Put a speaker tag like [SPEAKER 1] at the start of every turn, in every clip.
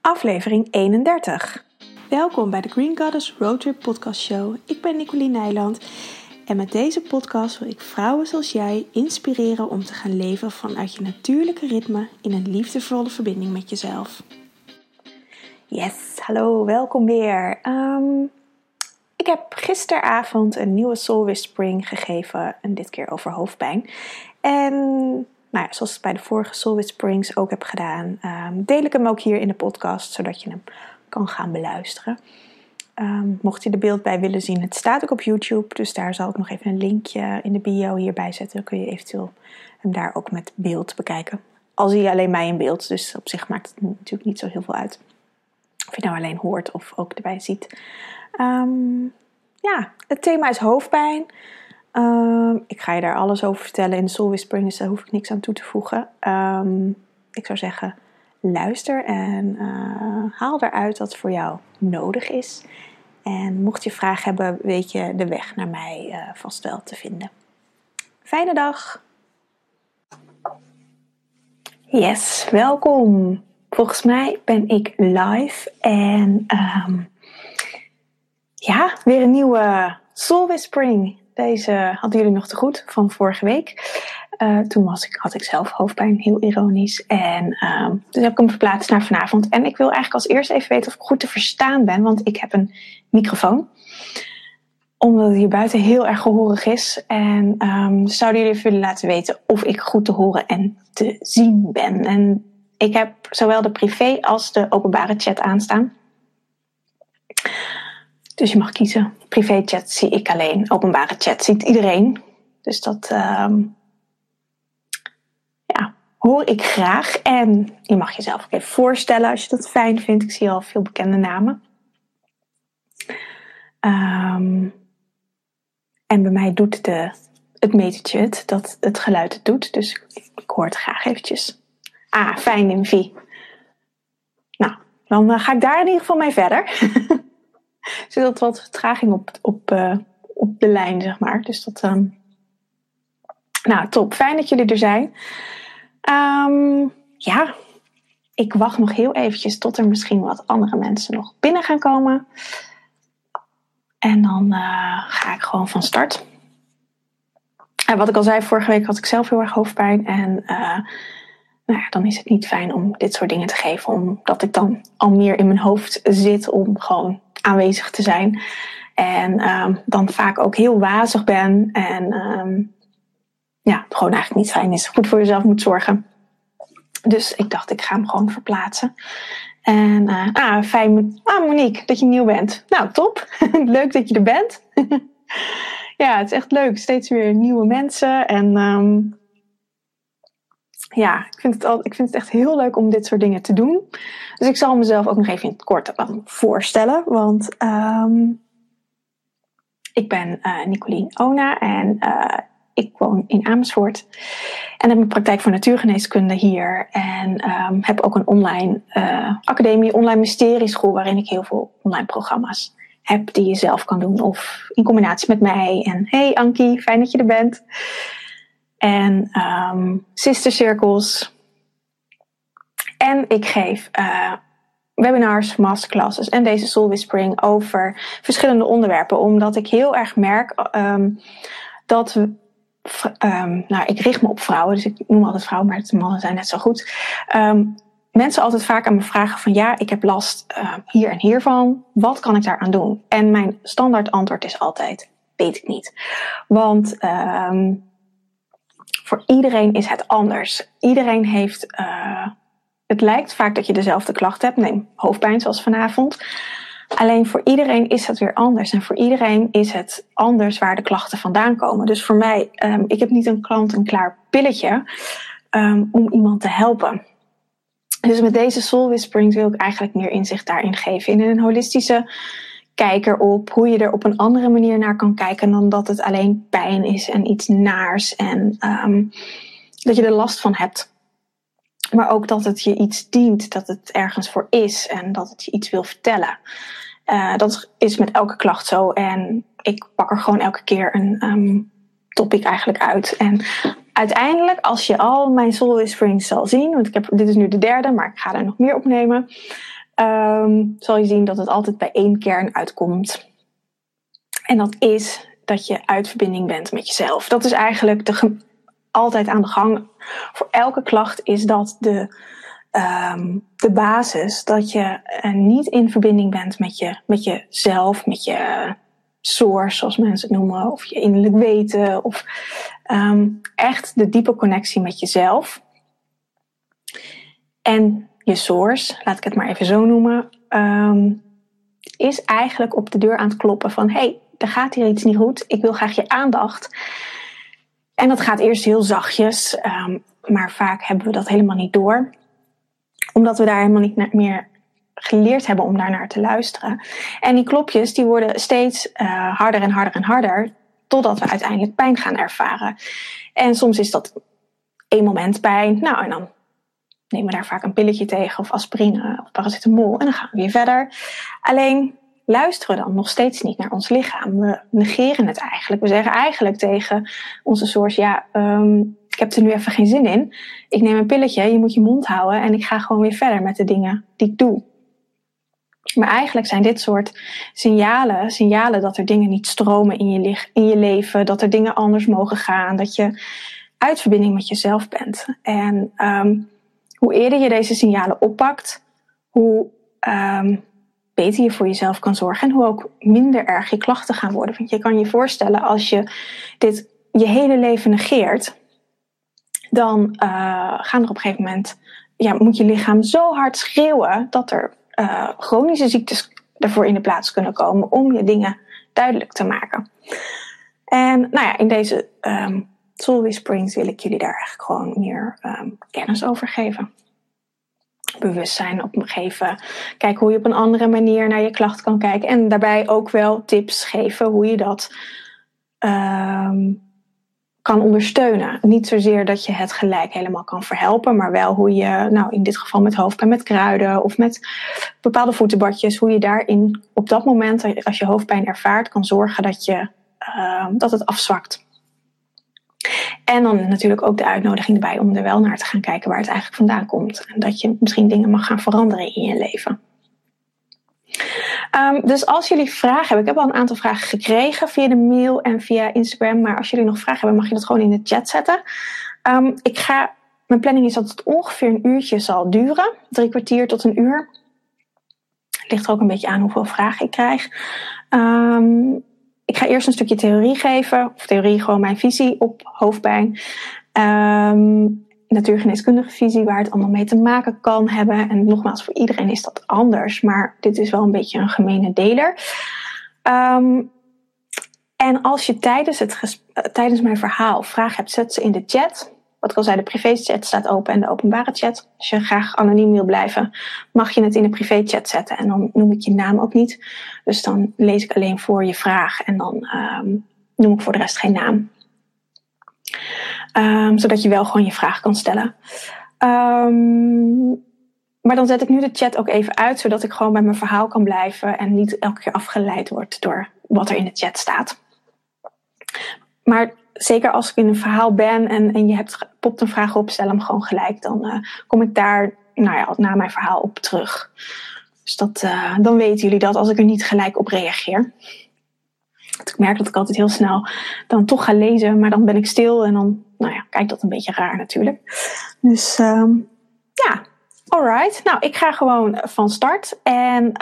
[SPEAKER 1] aflevering 31. Welkom bij de Green Goddess Roadtrip Podcast Show. Ik ben Nicoline Nijland en met deze podcast wil ik vrouwen zoals jij inspireren om te gaan leven vanuit je natuurlijke ritme in een liefdevolle verbinding met jezelf. Yes, hallo, welkom weer. Ehm, ik heb gisteravond een nieuwe Soul Whispering gegeven en dit keer over hoofdpijn. En nou ja, zoals ik bij de vorige Soul Whisperings ook heb gedaan, ehm, deel ik hem ook hier in de podcast, zodat je hem kan gaan beluisteren. Ehm, mocht je er beeld bij willen zien, het staat ook op YouTube, dus daar zal ik nog even een linkje in de bio hierbij zetten. Dan kun je eventueel hem daar ook met beeld bekijken. Al zie je alleen mij in beeld, dus op zich maakt het natuurlijk niet zo heel veel uit. Of je nou alleen hoort of ook erbij ziet. Ehm, ja, het thema is hoofdpijn. Ehm, ik ga je daar alles over vertellen in de Soul Whispering, dus daar hoef ik niks aan toe te voegen. Ehm, ik zou zeggen, luister en uh, haal eruit wat voor jou nodig is. En mocht je vragen hebben, weet je de weg naar mij uh, vast wel te vinden. Fijne dag! Yes, welkom! Volgens mij ben ik live en um, ja, weer een nieuwe Soul Whispering. Deze hadden jullie nog te goed van vorige week. Uh, toen was ik, had ik zelf hoofdpijn, heel ironisch. En uh, dus heb ik hem verplaatst naar vanavond. En ik wil eigenlijk als eerste even weten of ik goed te verstaan ben, want ik heb een microfoon. Omdat het hier buiten heel erg gehoorig is. En um, zouden jullie even willen laten weten of ik goed te horen en te zien ben. En ik heb zowel de privé als de openbare chat aanstaan. Dus je mag kiezen. Privé chat zie ik alleen. Openbare chat ziet iedereen. Dus dat um, ja, hoor ik graag. En je mag jezelf ook even voorstellen als je dat fijn vindt. Ik zie al veel bekende namen. Um, en bij mij doet de, het metertje het, dat het geluid het doet. Dus ik, hoor het graag eventjes. Ah, fijn in V. Nou, dan uh, ga ik daar in ieder geval mee verder. zit wat vertraging op, op, uh, op de lijn, zeg maar. Dus dat. Um... Nou, top. Fijn dat jullie er zijn. Um, ja, ik wacht nog heel eventjes tot er misschien wat andere mensen nog binnen gaan komen. En dan uh, ga ik gewoon van start. En wat ik al zei, vorige week had ik zelf heel erg hoofdpijn. En uh, nou ja, dan is het niet fijn om dit soort dingen te geven. Omdat ik dan al meer in mijn hoofd zit om gewoon aanwezig te zijn. En um, dan vaak ook heel wazig ben. En um, ja, gewoon eigenlijk niet fijn is. Goed voor jezelf moet zorgen. Dus ik dacht, ik ga hem gewoon verplaatsen. En uh, ah, fijn. Ah, Monique, dat je nieuw bent. Nou, top. leuk dat je er bent. ja, het is echt leuk. Steeds weer nieuwe mensen. En um, ja, ik vind, het al, ik vind het echt heel leuk om dit soort dingen te doen. Dus ik zal mezelf ook nog even in het kort voorstellen. Want um, ik ben uh, Nicolien Ona en uh, ik woon in Amersfoort. En heb mijn praktijk voor natuurgeneeskunde hier. En um, heb ook een online uh, academie, online mysterieschool, waarin ik heel veel online programma's heb die je zelf kan doen. Of in combinatie met mij. En hey Ankie, fijn dat je er bent. En um, sistercirkels. En ik geef uh, webinars, masterclasses en deze soul whispering over verschillende onderwerpen. Omdat ik heel erg merk um, dat we um, nou, ik richt me op vrouwen, dus ik noem altijd vrouwen, maar de mannen zijn net zo goed. Mensen altijd vaak aan me vragen van ja, ik heb last hier en hiervan. Wat kan ik daaraan doen? En mijn standaard antwoord is altijd, weet ik niet. Want voor iedereen is het anders. Iedereen heeft, uh, het lijkt vaak dat je dezelfde klacht hebt. Neem hoofdpijn zoals vanavond. Alleen voor iedereen is het weer anders. En voor iedereen is het anders waar de klachten vandaan komen. Dus voor mij, um, ik heb niet een klant een klaar pilletje um, om iemand te helpen. Dus met deze Soul Whisperings wil ik eigenlijk meer inzicht daarin geven. In een holistische kijker op hoe je er op een andere manier naar kan kijken dan dat het alleen pijn is en iets naars en um, dat je er last van hebt. Maar ook dat het je iets dient, dat het ergens voor is en dat het je iets wil vertellen. Uh, dat is met elke klacht zo. En ik pak er gewoon elke keer een um, topic eigenlijk uit. En uiteindelijk, als je al mijn Soul zal zien, want ik heb, dit is nu de derde, maar ik ga er nog meer opnemen. Ehm, zal je zien dat het altijd bij één kern uitkomt. En dat is dat je uit verbinding bent met jezelf. Dat is eigenlijk de, altijd aan de gang. Voor elke klacht is dat de, ehm, de basis. Dat je uh, niet in verbinding bent met, je, met jezelf, met je source, zoals mensen het noemen, of je innerlijk weten, of um, echt de diepe connectie met jezelf. En je source, laat ik het maar even zo noemen, um, is eigenlijk op de deur aan het kloppen van: hey, er gaat hier iets niet goed, ik wil graag je aandacht. En dat gaat eerst heel zachtjes, um, maar vaak hebben we dat helemaal niet door, omdat we daar helemaal niet meer geleerd hebben om daar naar te luisteren. En die klopjes die worden steeds uh, harder en harder en harder, totdat we uiteindelijk pijn gaan ervaren. En soms is dat één moment pijn, nou en dan nemen daar vaak een pilletje tegen of aspirine of paracetamol en dan gaan we weer verder. Alleen luisteren we dan nog steeds niet naar ons lichaam. We negeren het eigenlijk. We zeggen eigenlijk tegen onze source, ja, um, ik heb er nu even geen zin in. Ik neem een pilletje, je moet je mond houden en ik ga gewoon weer verder met de dingen die ik doe. Maar eigenlijk zijn dit soort signalen, signalen dat er dingen niet stromen in je, in je leven, dat er dingen anders mogen gaan, dat je uit verbinding met jezelf bent. En um, hoe eerder je deze signalen oppakt, hoe um, beter je voor jezelf kan zorgen en hoe ook minder erg je klachten gaan worden. Want je kan je voorstellen, als je dit je hele leven negeert, dan uh, gaan er op een gegeven moment, ja, moet je lichaam zo hard schreeuwen dat er uh, chronische ziektes ervoor in de plaats kunnen komen om je dingen duidelijk te maken. En nou ja, in deze um, Soul Whisperings wil ik jullie daar eigenlijk gewoon meer um, kennis over geven. Bewustzijn op geven. Kijken hoe je op een andere manier naar je klacht kan kijken. En daarbij ook wel tips geven hoe je dat um, kan ondersteunen. Niet zozeer dat je het gelijk helemaal kan verhelpen, maar wel hoe je, nou in dit geval met hoofdpijn met kruiden of met bepaalde voetenbadjes, hoe je daarin op dat moment, als je hoofdpijn ervaart, kan zorgen dat, je, uh, dat het afzwakt. En dan natuurlijk ook de uitnodiging erbij om er wel naar te gaan kijken waar het eigenlijk vandaan komt. En dat je misschien dingen mag gaan veranderen in je leven. Um, dus als jullie vragen hebben, ik heb al een aantal vragen gekregen via de mail en via Instagram. Maar als jullie nog vragen hebben, mag je dat gewoon in de chat zetten. Um, ik ga, mijn planning is dat het ongeveer een uurtje zal duren. Drie kwartier tot een uur. Ligt er ook een beetje aan hoeveel vragen ik krijg. Um, ik ga eerst een stukje theorie geven, of theorie gewoon mijn visie op hoofdpijn. Um, natuurgeneeskundige visie waar het allemaal mee te maken kan hebben. En nogmaals, voor iedereen is dat anders, maar dit is wel een beetje een gemene deler. Um, en als je tijdens, het tijdens mijn verhaal vragen hebt, zet ze in de chat. Wat ik al zei, de privé-chat staat open en de openbare chat. Als je graag anoniem wil blijven, mag je het in de privé-chat zetten. En dan noem ik je naam ook niet. Dus dan lees ik alleen voor je vraag en dan um, noem ik voor de rest geen naam. Um, zodat je wel gewoon je vraag kan stellen. Um, maar dan zet ik nu de chat ook even uit, zodat ik gewoon bij mijn verhaal kan blijven en niet elke keer afgeleid word door wat er in de chat staat. Maar zeker als ik in een verhaal ben en, en je hebt, popt een vraag op, stel hem gewoon gelijk. Dan uh, kom ik daar nou ja, na mijn verhaal op terug. Dus dat, uh, dan weten jullie dat als ik er niet gelijk op reageer. Ik merk dat ik altijd heel snel dan toch ga lezen, maar dan ben ik stil en dan nou ja, kijkt dat een beetje raar natuurlijk. Dus um, ja, alright. Nou, ik ga gewoon van start. En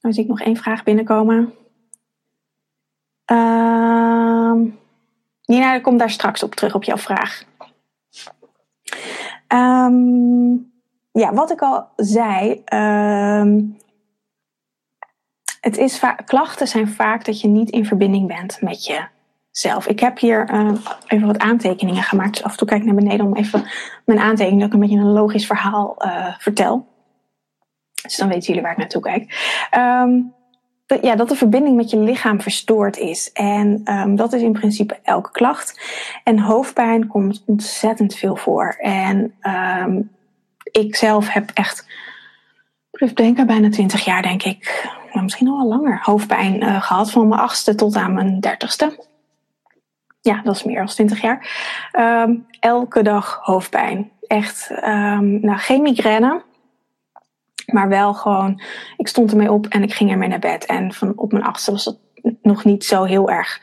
[SPEAKER 1] dan zie ik nog één vraag binnenkomen. Um, Nina, ik kom daar straks op terug op jouw vraag. Um, ja, wat ik al zei. Um, het is klachten zijn vaak dat je niet in verbinding bent met jezelf. Ik heb hier even wat aantekeningen gemaakt. Dus af en toe kijk ik naar beneden om even mijn aantekeningen, dat ik een beetje een logisch verhaal uh, vertel. Dus dan weten jullie waar ik naartoe kijk. Um, ja, dat de verbinding met je lichaam verstoord is. En um, dat is in principe elke klacht. En hoofdpijn komt ontzettend veel voor. En um, ik zelf heb echt, ik denk bijna 20 jaar denk ik, nou, misschien al wel langer, hoofdpijn uh, gehad. Van mijn achtste tot aan mijn dertigste. Ja, dat is meer dan 20 jaar. Um, elke dag hoofdpijn. Echt, nou geen migraine. Maar wel gewoon, ik stond ermee op en ik ging ermee naar bed. En van op mijn achtste was dat nog niet zo heel erg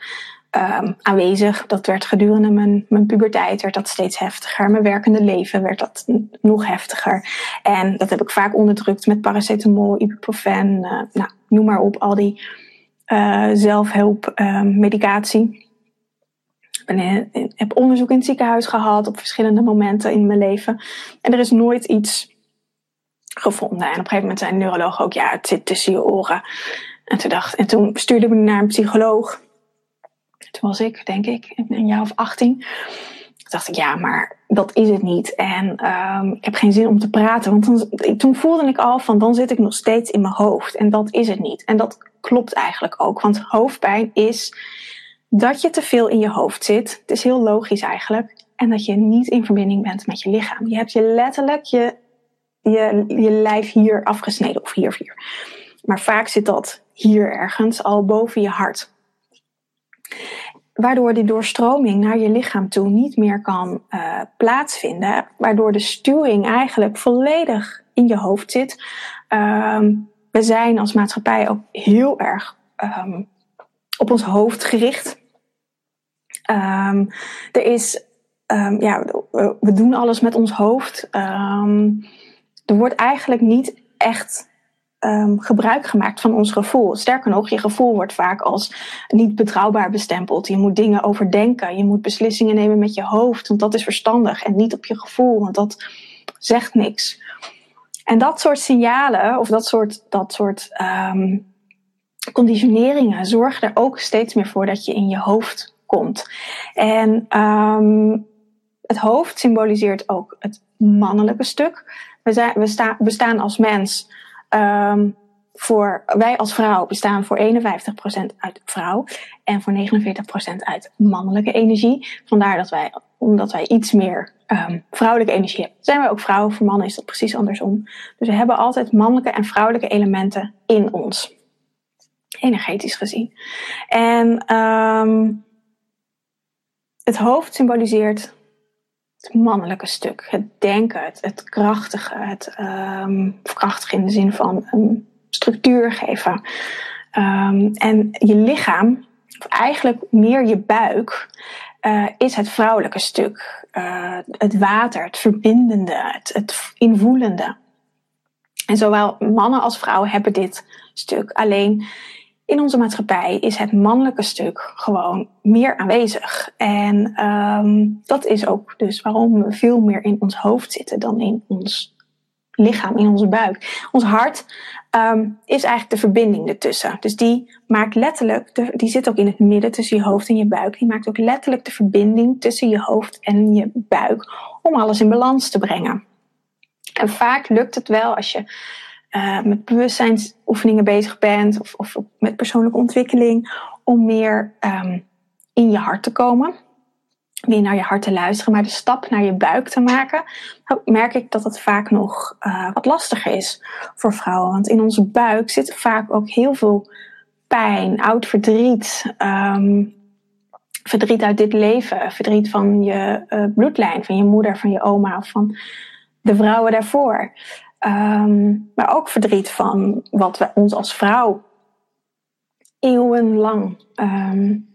[SPEAKER 1] um, aanwezig. Dat werd gedurende mijn, mijn puberteit werd dat steeds heftiger. Mijn werkende leven werd dat nog heftiger. En dat heb ik vaak onderdrukt met paracetamol, ibuprofen, uh, nou, noem maar op, al die uh, zelfhulp uh, medicatie. Ik ben, heb onderzoek in het ziekenhuis gehad op verschillende momenten in mijn leven. En er is nooit iets gevonden. En op een gegeven moment zei de neuroloog ook, ja, het zit tussen je oren. En toen, dacht, en toen stuurde me naar een psycholoog. Toen was ik, denk ik, een jaar of 18. Toen dacht ik, ja, maar dat is het niet. En um, ik heb geen zin om te praten. Want toen voelde ik al van, dan zit ik nog steeds in mijn hoofd. En dat is het niet. En dat klopt eigenlijk ook. Want hoofdpijn is dat je te veel in je hoofd zit. Het is heel logisch eigenlijk. En dat je niet in verbinding bent met je lichaam. Je hebt je letterlijk je, je, je lijf hier afgesneden. Of hier, hier. Maar vaak zit dat hier ergens, al boven je hart. Waardoor die doorstroming naar je lichaam toe niet meer kan uh, plaatsvinden. Waardoor de stuwing eigenlijk volledig in je hoofd zit. Um, we zijn als maatschappij ook heel erg um, op ons hoofd gericht. Um, er is, ja, we doen alles met ons hoofd. Er wordt eigenlijk niet echt um, gebruik gemaakt van ons gevoel. Sterker nog, je gevoel wordt vaak als niet betrouwbaar bestempeld. Je moet dingen overdenken. Je moet beslissingen nemen met je hoofd, want dat is verstandig. En niet op je gevoel, want dat zegt niks. En dat soort signalen, of dat soort, dat soort um, conditioneringen, zorgen er ook steeds meer voor dat je in je hoofd komt. En um, het hoofd symboliseert ook het mannelijke stuk. We, zijn, we, sta, we staan als mens Um, voor, wij als vrouw bestaan voor 51% uit vrouw en voor 49% uit mannelijke energie. Vandaar dat wij, omdat wij iets meer um, vrouwelijke energie hebben, zijn wij ook vrouwen. Voor mannen is dat precies andersom. Dus we hebben altijd mannelijke en vrouwelijke elementen in ons. Energetisch gezien. En um, het hoofd symboliseert het mannelijke stuk, het denken, het, krachtige, het um, krachtig in de zin van een structuur geven. Um, en je lichaam, of eigenlijk meer je buik, uh, is het vrouwelijke stuk. Uh, het water, het verbindende, het, het invoelende. En zowel mannen als vrouwen hebben dit stuk. Alleen in onze maatschappij is het mannelijke stuk gewoon meer aanwezig. En um, dat is ook dus waarom we veel meer in ons hoofd zitten dan in ons lichaam, in onze buik. Ons hart um, is eigenlijk de verbinding ertussen. Dus die maakt letterlijk, die zit ook in het midden tussen je hoofd en je buik. Die maakt ook letterlijk de verbinding tussen je hoofd en je buik om alles in balans te brengen. En vaak lukt het wel als je uh, met bewustzijnsoefeningen bezig bent of, of met persoonlijke ontwikkeling, om meer um, in je hart te komen. Meer naar je hart te luisteren, maar de stap naar je buik te maken, merk ik dat het vaak nog uh, wat lastiger is voor vrouwen. Want in onze buik zit vaak ook heel veel pijn, oud verdriet, um, verdriet uit dit leven, verdriet van je uh, bloedlijn, van je moeder, van je oma of van de vrouwen daarvoor. Um, maar ook verdriet van wat we ons als vrouw eeuwenlang, um,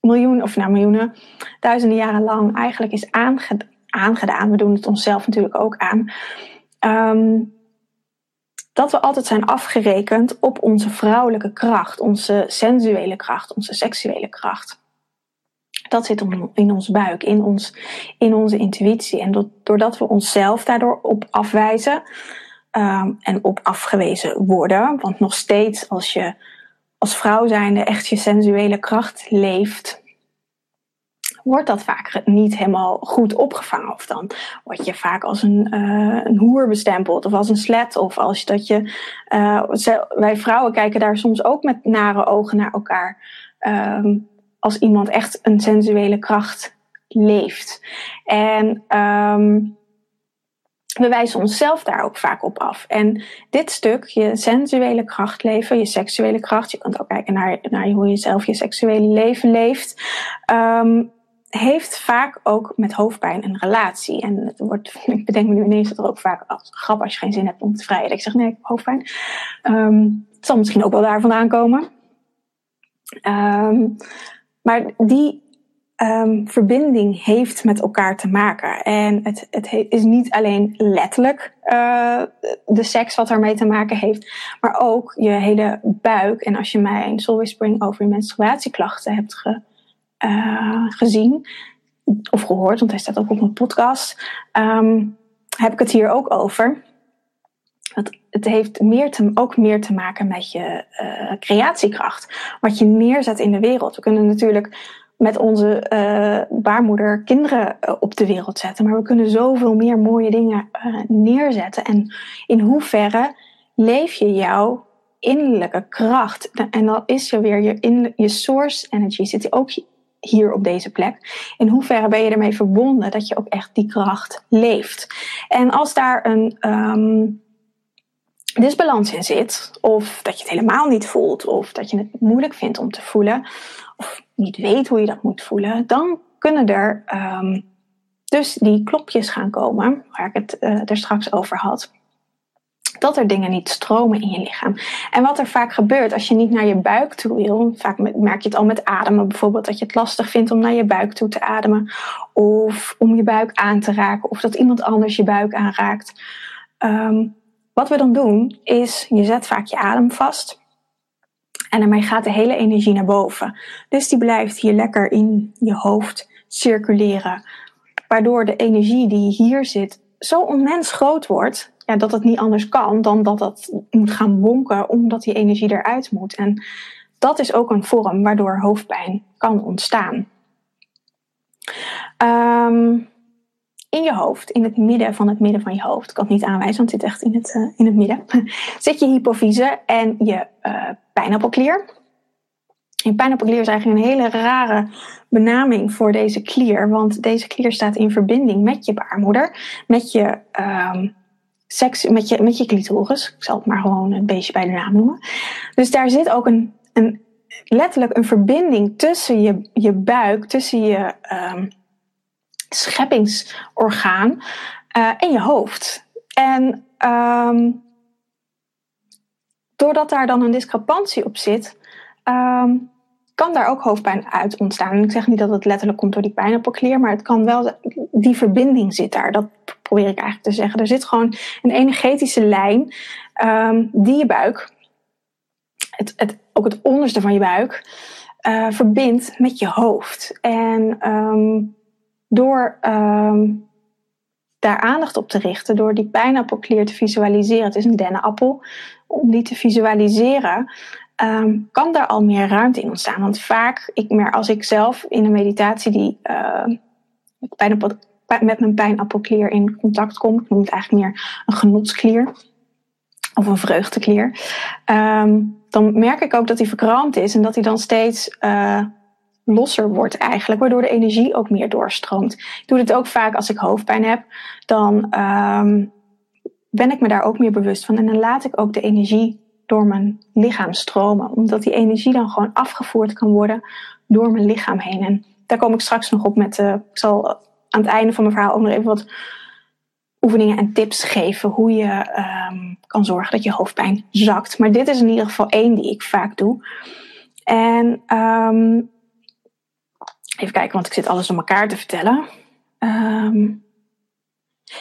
[SPEAKER 1] miljoenen, of nou miljoenen, duizenden jaren lang eigenlijk is aangedaan. We doen het onszelf natuurlijk ook aan. Um, dat we altijd zijn afgerekend op onze vrouwelijke kracht, onze sensuele kracht, onze seksuele kracht. Dat zit in ons buik, in, ons, in onze intuïtie. En doordat we onszelf daardoor op afwijzen um, en op afgewezen worden, want nog steeds als je als vrouw zijnde echt je sensuele kracht leeft, wordt dat vaak niet helemaal goed opgevangen. Of dan word je vaak als een, uh, een hoer bestempeld of als een slet. Of als dat je. Uh, wij vrouwen kijken daar soms ook met nare ogen naar elkaar. Um, als iemand echt een sensuele kracht leeft. En um, we wijzen onszelf daar ook vaak op af. En dit stuk, je sensuele kracht leven, je seksuele kracht, je kunt ook kijken naar, naar hoe je zelf je seksuele leven leeft, um, heeft vaak ook met hoofdpijn een relatie. En het wordt, ik bedenk me nu ineens dat er ook vaak als grap als je geen zin hebt om te vrijen. Dat ik zeg nee, ik heb hoofdpijn. Um, het zal misschien ook wel daar vandaan komen. Maar die um, verbinding heeft met elkaar te maken. En het, het is niet alleen letterlijk uh, de seks wat ermee te maken heeft, maar ook je hele buik. En als je mij een Soul Whispering over je menstruatieklachten hebt ge, uh, gezien of gehoord, want hij staat ook op mijn podcast, um, heb ik het hier ook over. Het, het heeft meer ook meer te maken met je uh, creatiekracht. Wat je neerzet in de wereld. We kunnen natuurlijk met onze uh, baarmoeder kinderen uh, op de wereld zetten. Maar we kunnen zoveel meer mooie dingen neerzetten. En in hoeverre leef je jouw innerlijke kracht? En dan is er weer je, in, je source energy zit ook hier op deze plek. In hoeverre ben je ermee verbonden dat je ook echt die kracht leeft? En als daar een um, disbalans in zit, of dat je het helemaal niet voelt, of dat je het moeilijk vindt om te voelen, of niet weet hoe je dat moet voelen, dan kunnen er um, dus die klopjes gaan komen, waar ik het uh, er straks over had. Dat er dingen niet stromen in je lichaam. En wat er vaak gebeurt als je niet naar je buik toe wil, vaak merk je het al met ademen bijvoorbeeld, dat je het lastig vindt om naar je buik toe te ademen, of om je buik aan te raken, of dat iemand anders je buik aanraakt. Um, wat we dan doen, is je zet vaak je adem vast. En daarmee gaat de hele energie naar boven. Dus die blijft hier lekker in je hoofd circuleren. Waardoor de energie die hier zit zo onmens groot wordt. Ja, dat het niet anders kan dan dat het moet gaan bonken omdat die energie eruit moet. En dat is ook een vorm waardoor hoofdpijn kan ontstaan. Um, in je hoofd, in het midden van het midden van je hoofd, ik kan het niet aanwijzen, want het zit echt in het, uh, in het midden, zit je hypofyse en je uh, pijnappelklier. En pijnappelklier is eigenlijk een hele rare benaming voor deze klier, want deze klier staat in verbinding met je baarmoeder, met je, um, seks, met je, met je clitoris. Ik zal het maar gewoon een beetje bij de naam noemen. Dus daar zit ook een, een letterlijk een verbinding tussen je, je buik, tussen je um, scheppingsorgaan uh, en je hoofd. En um, doordat daar dan een discrepantie op zit, um, kan daar ook hoofdpijn uit ontstaan. Ik zeg niet dat het letterlijk komt door die pijnappelklier, maar het kan wel, die verbinding zit daar. Dat probeer ik eigenlijk te zeggen. Er zit gewoon een energetische lijn um, die je buik, het, het, ook het onderste van je buik, uh, verbindt met je hoofd. En door um, daar aandacht op te richten, door die pijnappelklier te visualiseren, het is een dennenappel, om die te visualiseren, um, kan daar al meer ruimte in ontstaan. Want vaak, ik merk als ik zelf in een meditatie die uh, met mijn pijnappelklier in contact kom, ik noem het eigenlijk meer een genotsklier of een vreugdeklier, dan merk ik ook dat die verkrampt is en dat hij dan steeds uh, losser wordt eigenlijk, waardoor de energie ook meer doorstroomt. Ik doe dit ook vaak als ik hoofdpijn heb, dan um, ben ik me daar ook meer bewust van en dan laat ik ook de energie door mijn lichaam stromen, omdat die energie dan gewoon afgevoerd kan worden door mijn lichaam heen. En daar kom ik straks nog op met, uh, ik zal aan het einde van mijn verhaal ook nog even wat oefeningen en tips geven hoe je um, kan zorgen dat je hoofdpijn zakt. Maar dit is in ieder geval één die ik vaak doe. En um, Even kijken, want ik zit alles om elkaar te vertellen. Um,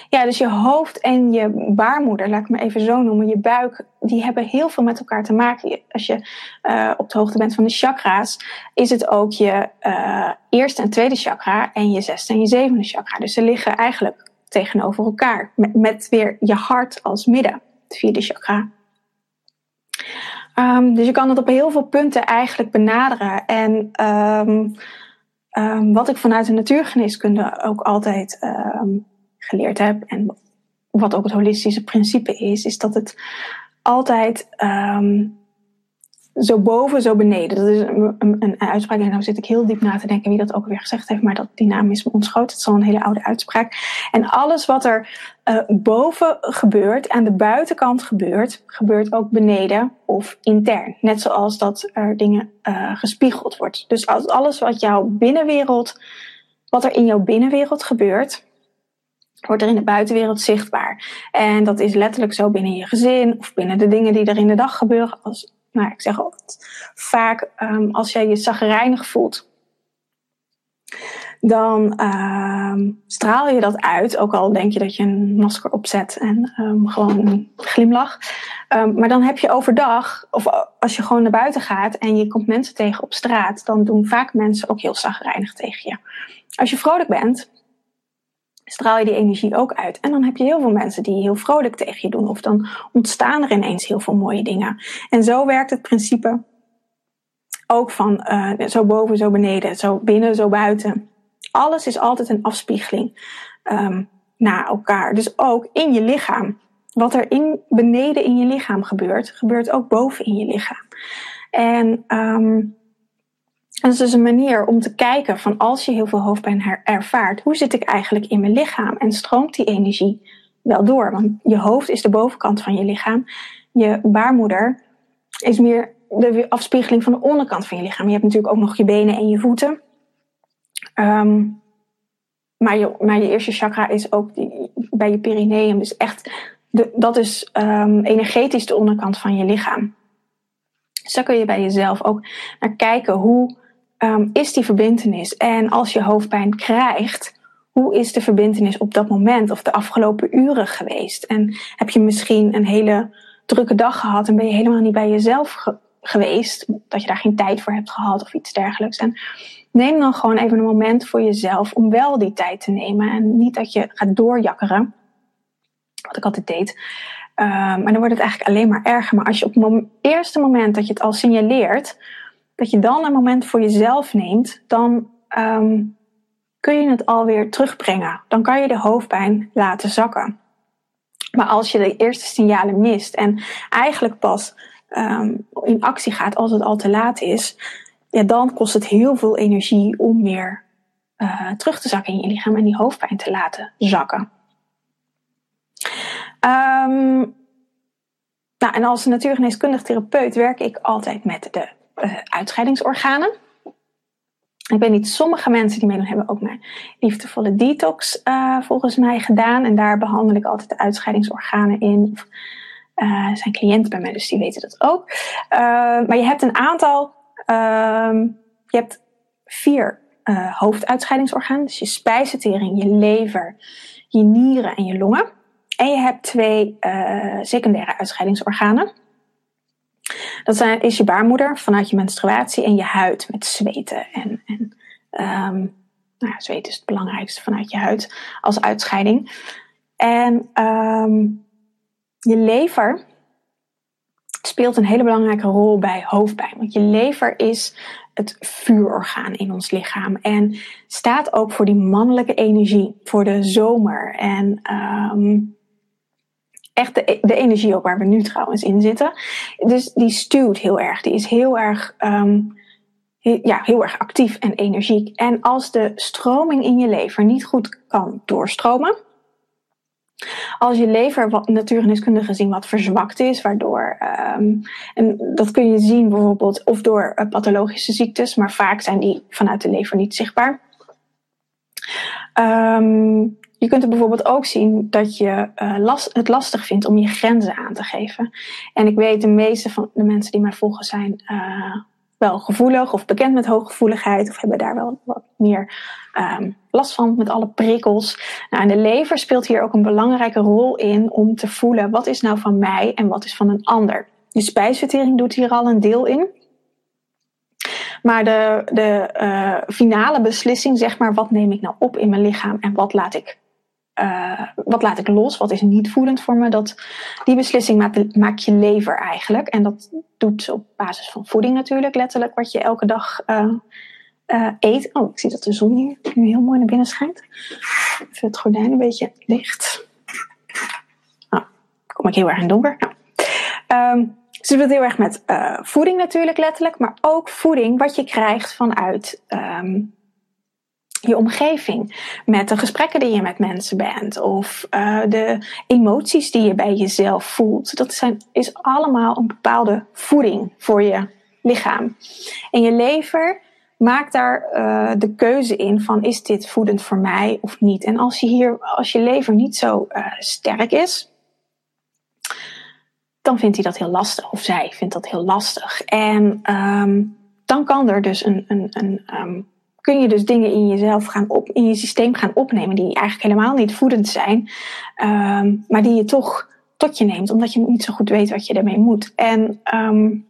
[SPEAKER 1] ja, dus je hoofd en je baarmoeder, laat ik me even zo noemen, je buik, die hebben heel veel met elkaar te maken. Als je uh, op de hoogte bent van de chakra's, is het ook je uh, eerste en tweede chakra en je zesde en je zevende chakra. Dus ze liggen eigenlijk tegenover elkaar, met, weer je hart als midden, het vierde chakra. Um, dus je kan het op heel veel punten eigenlijk benaderen. En um, Um, wat ik vanuit de natuurgeneeskunde ook altijd um, geleerd heb en wat ook het holistische principe is, is dat het altijd um, zo boven, zo beneden. Dat is een, een, een, uitspraak. En nou zit ik heel diep na te denken wie dat ook weer gezegd heeft. Maar dat, die naam is. Het is al een hele oude uitspraak. En alles wat er uh, boven gebeurt, aan de buitenkant gebeurt, gebeurt ook beneden of intern. Net zoals dat er dingen uh, gespiegeld wordt. Dus alles wat jouw binnenwereld wat er in jouw binnenwereld gebeurt, wordt er in de buitenwereld zichtbaar. En dat is letterlijk zo binnen je gezin of binnen de dingen die er in de dag gebeuren. Als, nou, ik zeg altijd vaak, um, als jij je zagrijnig voelt, dan uh, straal je dat uit. Ook al denk je dat je een masker opzet en um, gewoon glimlach. Maar dan heb je overdag, of als je gewoon naar buiten gaat en je komt mensen tegen op straat, dan doen vaak mensen ook heel zagrijnig tegen je. Als je vrolijk bent, straal je die energie ook uit. En dan heb je heel veel mensen die heel vrolijk tegen je doen. Of dan ontstaan er ineens heel veel mooie dingen. En zo werkt het principe ook van uh, zo boven, zo beneden, zo binnen, zo buiten. Alles is altijd een afspiegeling um, naar elkaar. Dus ook in je lichaam. Wat er in, beneden in je lichaam gebeurt, gebeurt ook boven in je lichaam. En um, dat is dus een manier om te kijken van als je heel veel hoofdpijn ervaart, hoe zit ik eigenlijk in mijn lichaam en stroomt die energie wel door? Want je hoofd is de bovenkant van je lichaam. Je baarmoeder is meer de afspiegeling van de onderkant van je lichaam. Je hebt natuurlijk ook nog je benen en je voeten. Um, maar, je, maar je eerste chakra is ook die, bij je perineum. Dus echt, de, dat is um, energetisch de onderkant van je lichaam. Dus daar kun je bij jezelf ook naar kijken. Hoe um, is die verbindenis? En als je hoofdpijn krijgt, hoe is de verbindenis op dat moment of de afgelopen uren geweest? En heb je misschien een hele drukke dag gehad en ben je helemaal niet bij jezelf ge geweest, dat je daar geen tijd voor hebt gehad of iets dergelijks? En neem dan gewoon even een moment voor jezelf om wel die tijd te nemen en niet dat je gaat doorjakkeren, wat ik altijd deed. Uh, maar dan wordt het eigenlijk alleen maar erger. Maar als je op het eerste moment dat je het al signaleert, dat je dan een moment voor jezelf neemt, dan um, kun je het alweer terugbrengen. Dan kan je de hoofdpijn laten zakken. Maar als je de eerste signalen mist en eigenlijk pas um, in actie gaat als het al te laat is, ja, dan kost het heel veel energie om weer uh, terug te zakken in je lichaam en die hoofdpijn te laten zakken. Um, nou, en als natuurgeneeskundig therapeut werk ik altijd met de uh, uitscheidingsorganen. Ik weet niet, sommige mensen die meedoen hebben ook mijn liefdevolle detox uh, volgens mij gedaan. En daar behandel ik altijd de uitscheidingsorganen in. Uh, zijn cliënten bij mij, dus die weten dat ook. Maar je hebt een aantal, uh, je hebt vier hoofduitscheidingsorganen. Dus je spijsvertering, je lever, je nieren en je longen. En je hebt twee secundaire uitscheidingsorganen. Dat zijn, is je baarmoeder vanuit je menstruatie en je huid met zweten. En, en um, nou ja, zweten is het belangrijkste vanuit je huid als uitscheiding. En um, je lever speelt een hele belangrijke rol bij hoofdpijn. Want je lever is het vuurorgaan in ons lichaam. En staat ook voor die mannelijke energie, voor de zomer. En um, echt de, energie ook waar we nu trouwens in zitten. Dus die stuwt heel erg. Die is heel erg, um, ja, heel erg actief en energiek. En als de stroming in je lever niet goed kan doorstromen. Als je lever wat natuurgeneeskundig gezien wat verzwakt is, waardoor, um, en dat kun je zien bijvoorbeeld of door uh, pathologische ziektes, maar vaak zijn die vanuit de lever niet zichtbaar. Um, je kunt er bijvoorbeeld ook zien dat je last, het lastig vindt om je grenzen aan te geven. En ik weet, de meeste van de mensen die mij volgen zijn uh, wel gevoelig of bekend met hooggevoeligheid of hebben daar wel wat meer um, last van met alle prikkels. Nou, en de lever speelt hier ook een belangrijke rol in om te voelen wat is nou van mij en wat is van een ander. De spijsvertering doet hier al een deel in. Maar de, de uh, finale beslissing, zeg maar, wat neem ik nou op in mijn lichaam en wat laat ik uh, wat laat ik los? Wat is niet voedend voor me? Dat, die beslissing maakt, je lever eigenlijk. En dat doet ze op basis van voeding natuurlijk, letterlijk, wat je elke dag uh, uh, eet. Oh, ik zie dat de zon hier nu heel mooi naar binnen schijnt. Even het gordijn een beetje dicht. Nou, kom ik heel erg in donker. Nou. Um, het doet heel erg met voeding natuurlijk, letterlijk. Maar ook voeding wat je krijgt vanuit um, je omgeving, met de gesprekken die je met mensen bent of uh, de emoties die je bij jezelf voelt. Dat zijn, is allemaal een bepaalde voeding voor je lichaam. En je lever maak daar uh, de keuze in van is dit voedend voor mij of niet. En als je hier, als je lever niet zo uh, sterk is, dan vindt hij dat heel lastig. Of zij vindt dat heel lastig. En um, dan kan er dus een, een, een um, kun je dus dingen in jezelf gaan op, in je systeem gaan opnemen die eigenlijk helemaal niet voedend zijn, um, maar die je toch tot je neemt, omdat je niet zo goed weet wat je ermee moet. En um,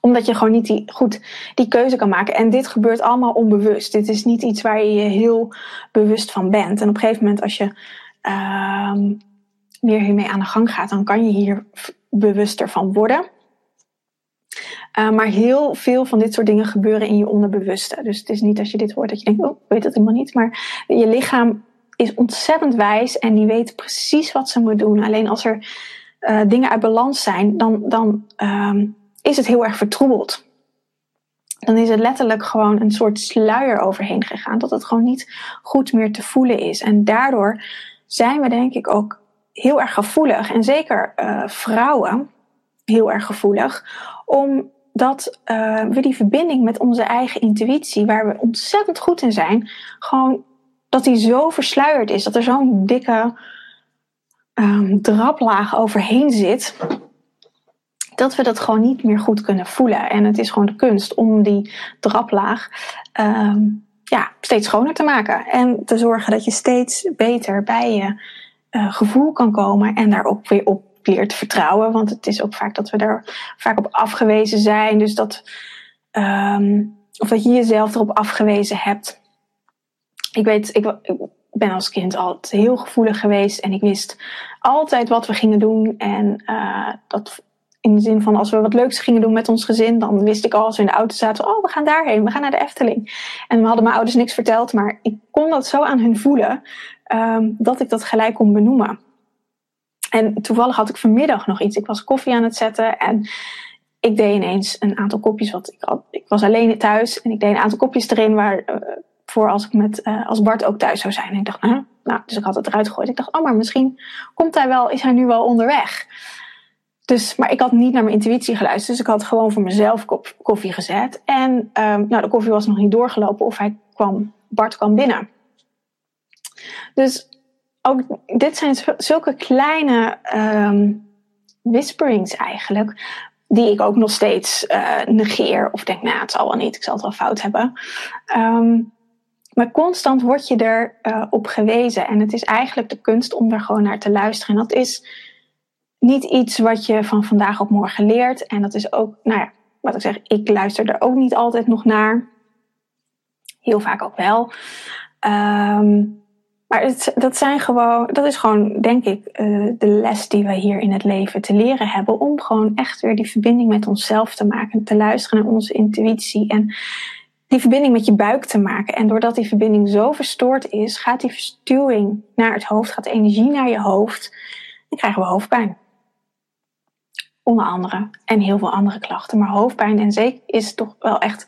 [SPEAKER 1] omdat je gewoon niet die, goed die keuze kan maken. En dit gebeurt allemaal onbewust. Dit is niet iets waar je je heel bewust van bent. En op een gegeven moment, als je um, meer hiermee aan de gang gaat, dan kan je hier bewuster van worden. Uh, maar heel veel van dit soort dingen gebeuren in je onderbewuste. Dus het is niet als je dit hoort dat je denkt, oh, weet het helemaal niet. Maar je lichaam is ontzettend wijs en die weet precies wat ze moet doen. Alleen als er uh, dingen uit balans zijn, dan, dan um, is het heel erg vertroebeld. Dan is het letterlijk gewoon een soort sluier overheen gegaan. Dat het gewoon niet goed meer te voelen is. En daardoor zijn we denk ik ook heel erg gevoelig. En zeker uh, vrouwen heel erg gevoelig. Omdat uh, we die verbinding met onze eigen intuïtie, waar we ontzettend goed in zijn, gewoon dat die zo versluierd is. Dat er zo'n dikke um, draplaag overheen zit dat we dat gewoon niet meer goed kunnen voelen. En het is gewoon de kunst om die draplaag um, ja, steeds schoner te maken. En te zorgen dat je steeds beter bij je uh, gevoel kan komen en daar ook weer op leert vertrouwen. Want het is ook vaak dat we daar vaak op afgewezen zijn. Dus dat, um, of dat je jezelf erop afgewezen hebt. Ik weet, ik, ben als kind altijd heel gevoelig geweest en ik wist altijd wat we gingen doen. En uh, dat in de zin van als we wat leuks gingen doen met ons gezin, dan wist ik al als we in de auto zaten, oh we gaan daarheen, we gaan naar de Efteling. En we hadden mijn ouders niks verteld, maar ik kon dat zo aan hun voelen um, dat ik dat gelijk kon benoemen. En toevallig had ik vanmiddag nog iets. Ik was koffie aan het zetten en ik deed ineens een aantal kopjes. Wat ik, had, ik was alleen thuis en ik deed een aantal kopjes erin waar, uh, voor als ik met, uh, als Bart ook thuis zou zijn. Ik dacht, nou, dus ik had het eruit gegooid. Ik dacht, oh, maar misschien komt hij wel, is hij nu wel onderweg. Dus, maar ik had niet naar mijn intuïtie geluisterd. Dus ik had gewoon voor mezelf kop, koffie gezet. En um, nou, de koffie was nog niet doorgelopen of hij kwam, Bart kwam binnen. Dus ook dit zijn zulke kleine um, whisperings eigenlijk. Die ik ook nog steeds uh, negeer. Of denk, nou, het zal wel niet. Ik zal het wel fout hebben. Um, maar constant word je er uh, op gewezen. En het is eigenlijk de kunst om er gewoon naar te luisteren. En dat is niet iets wat je van vandaag op morgen leert. En dat is ook, nou ja, wat ik zeg, ik luister er ook niet altijd nog naar. Heel vaak ook wel. Um, maar het, dat, zijn gewoon, dat is gewoon, denk ik, uh, de les die we hier in het leven te leren hebben. Om gewoon echt weer die verbinding met onszelf te maken. Te luisteren naar onze intuïtie. En die verbinding met je buik te maken. En doordat die verbinding zo verstoord is, gaat die verstuwing naar het hoofd, gaat energie naar je hoofd. En krijgen we hoofdpijn. Onder andere. En heel veel andere klachten. Maar hoofdpijn en zeker is toch wel echt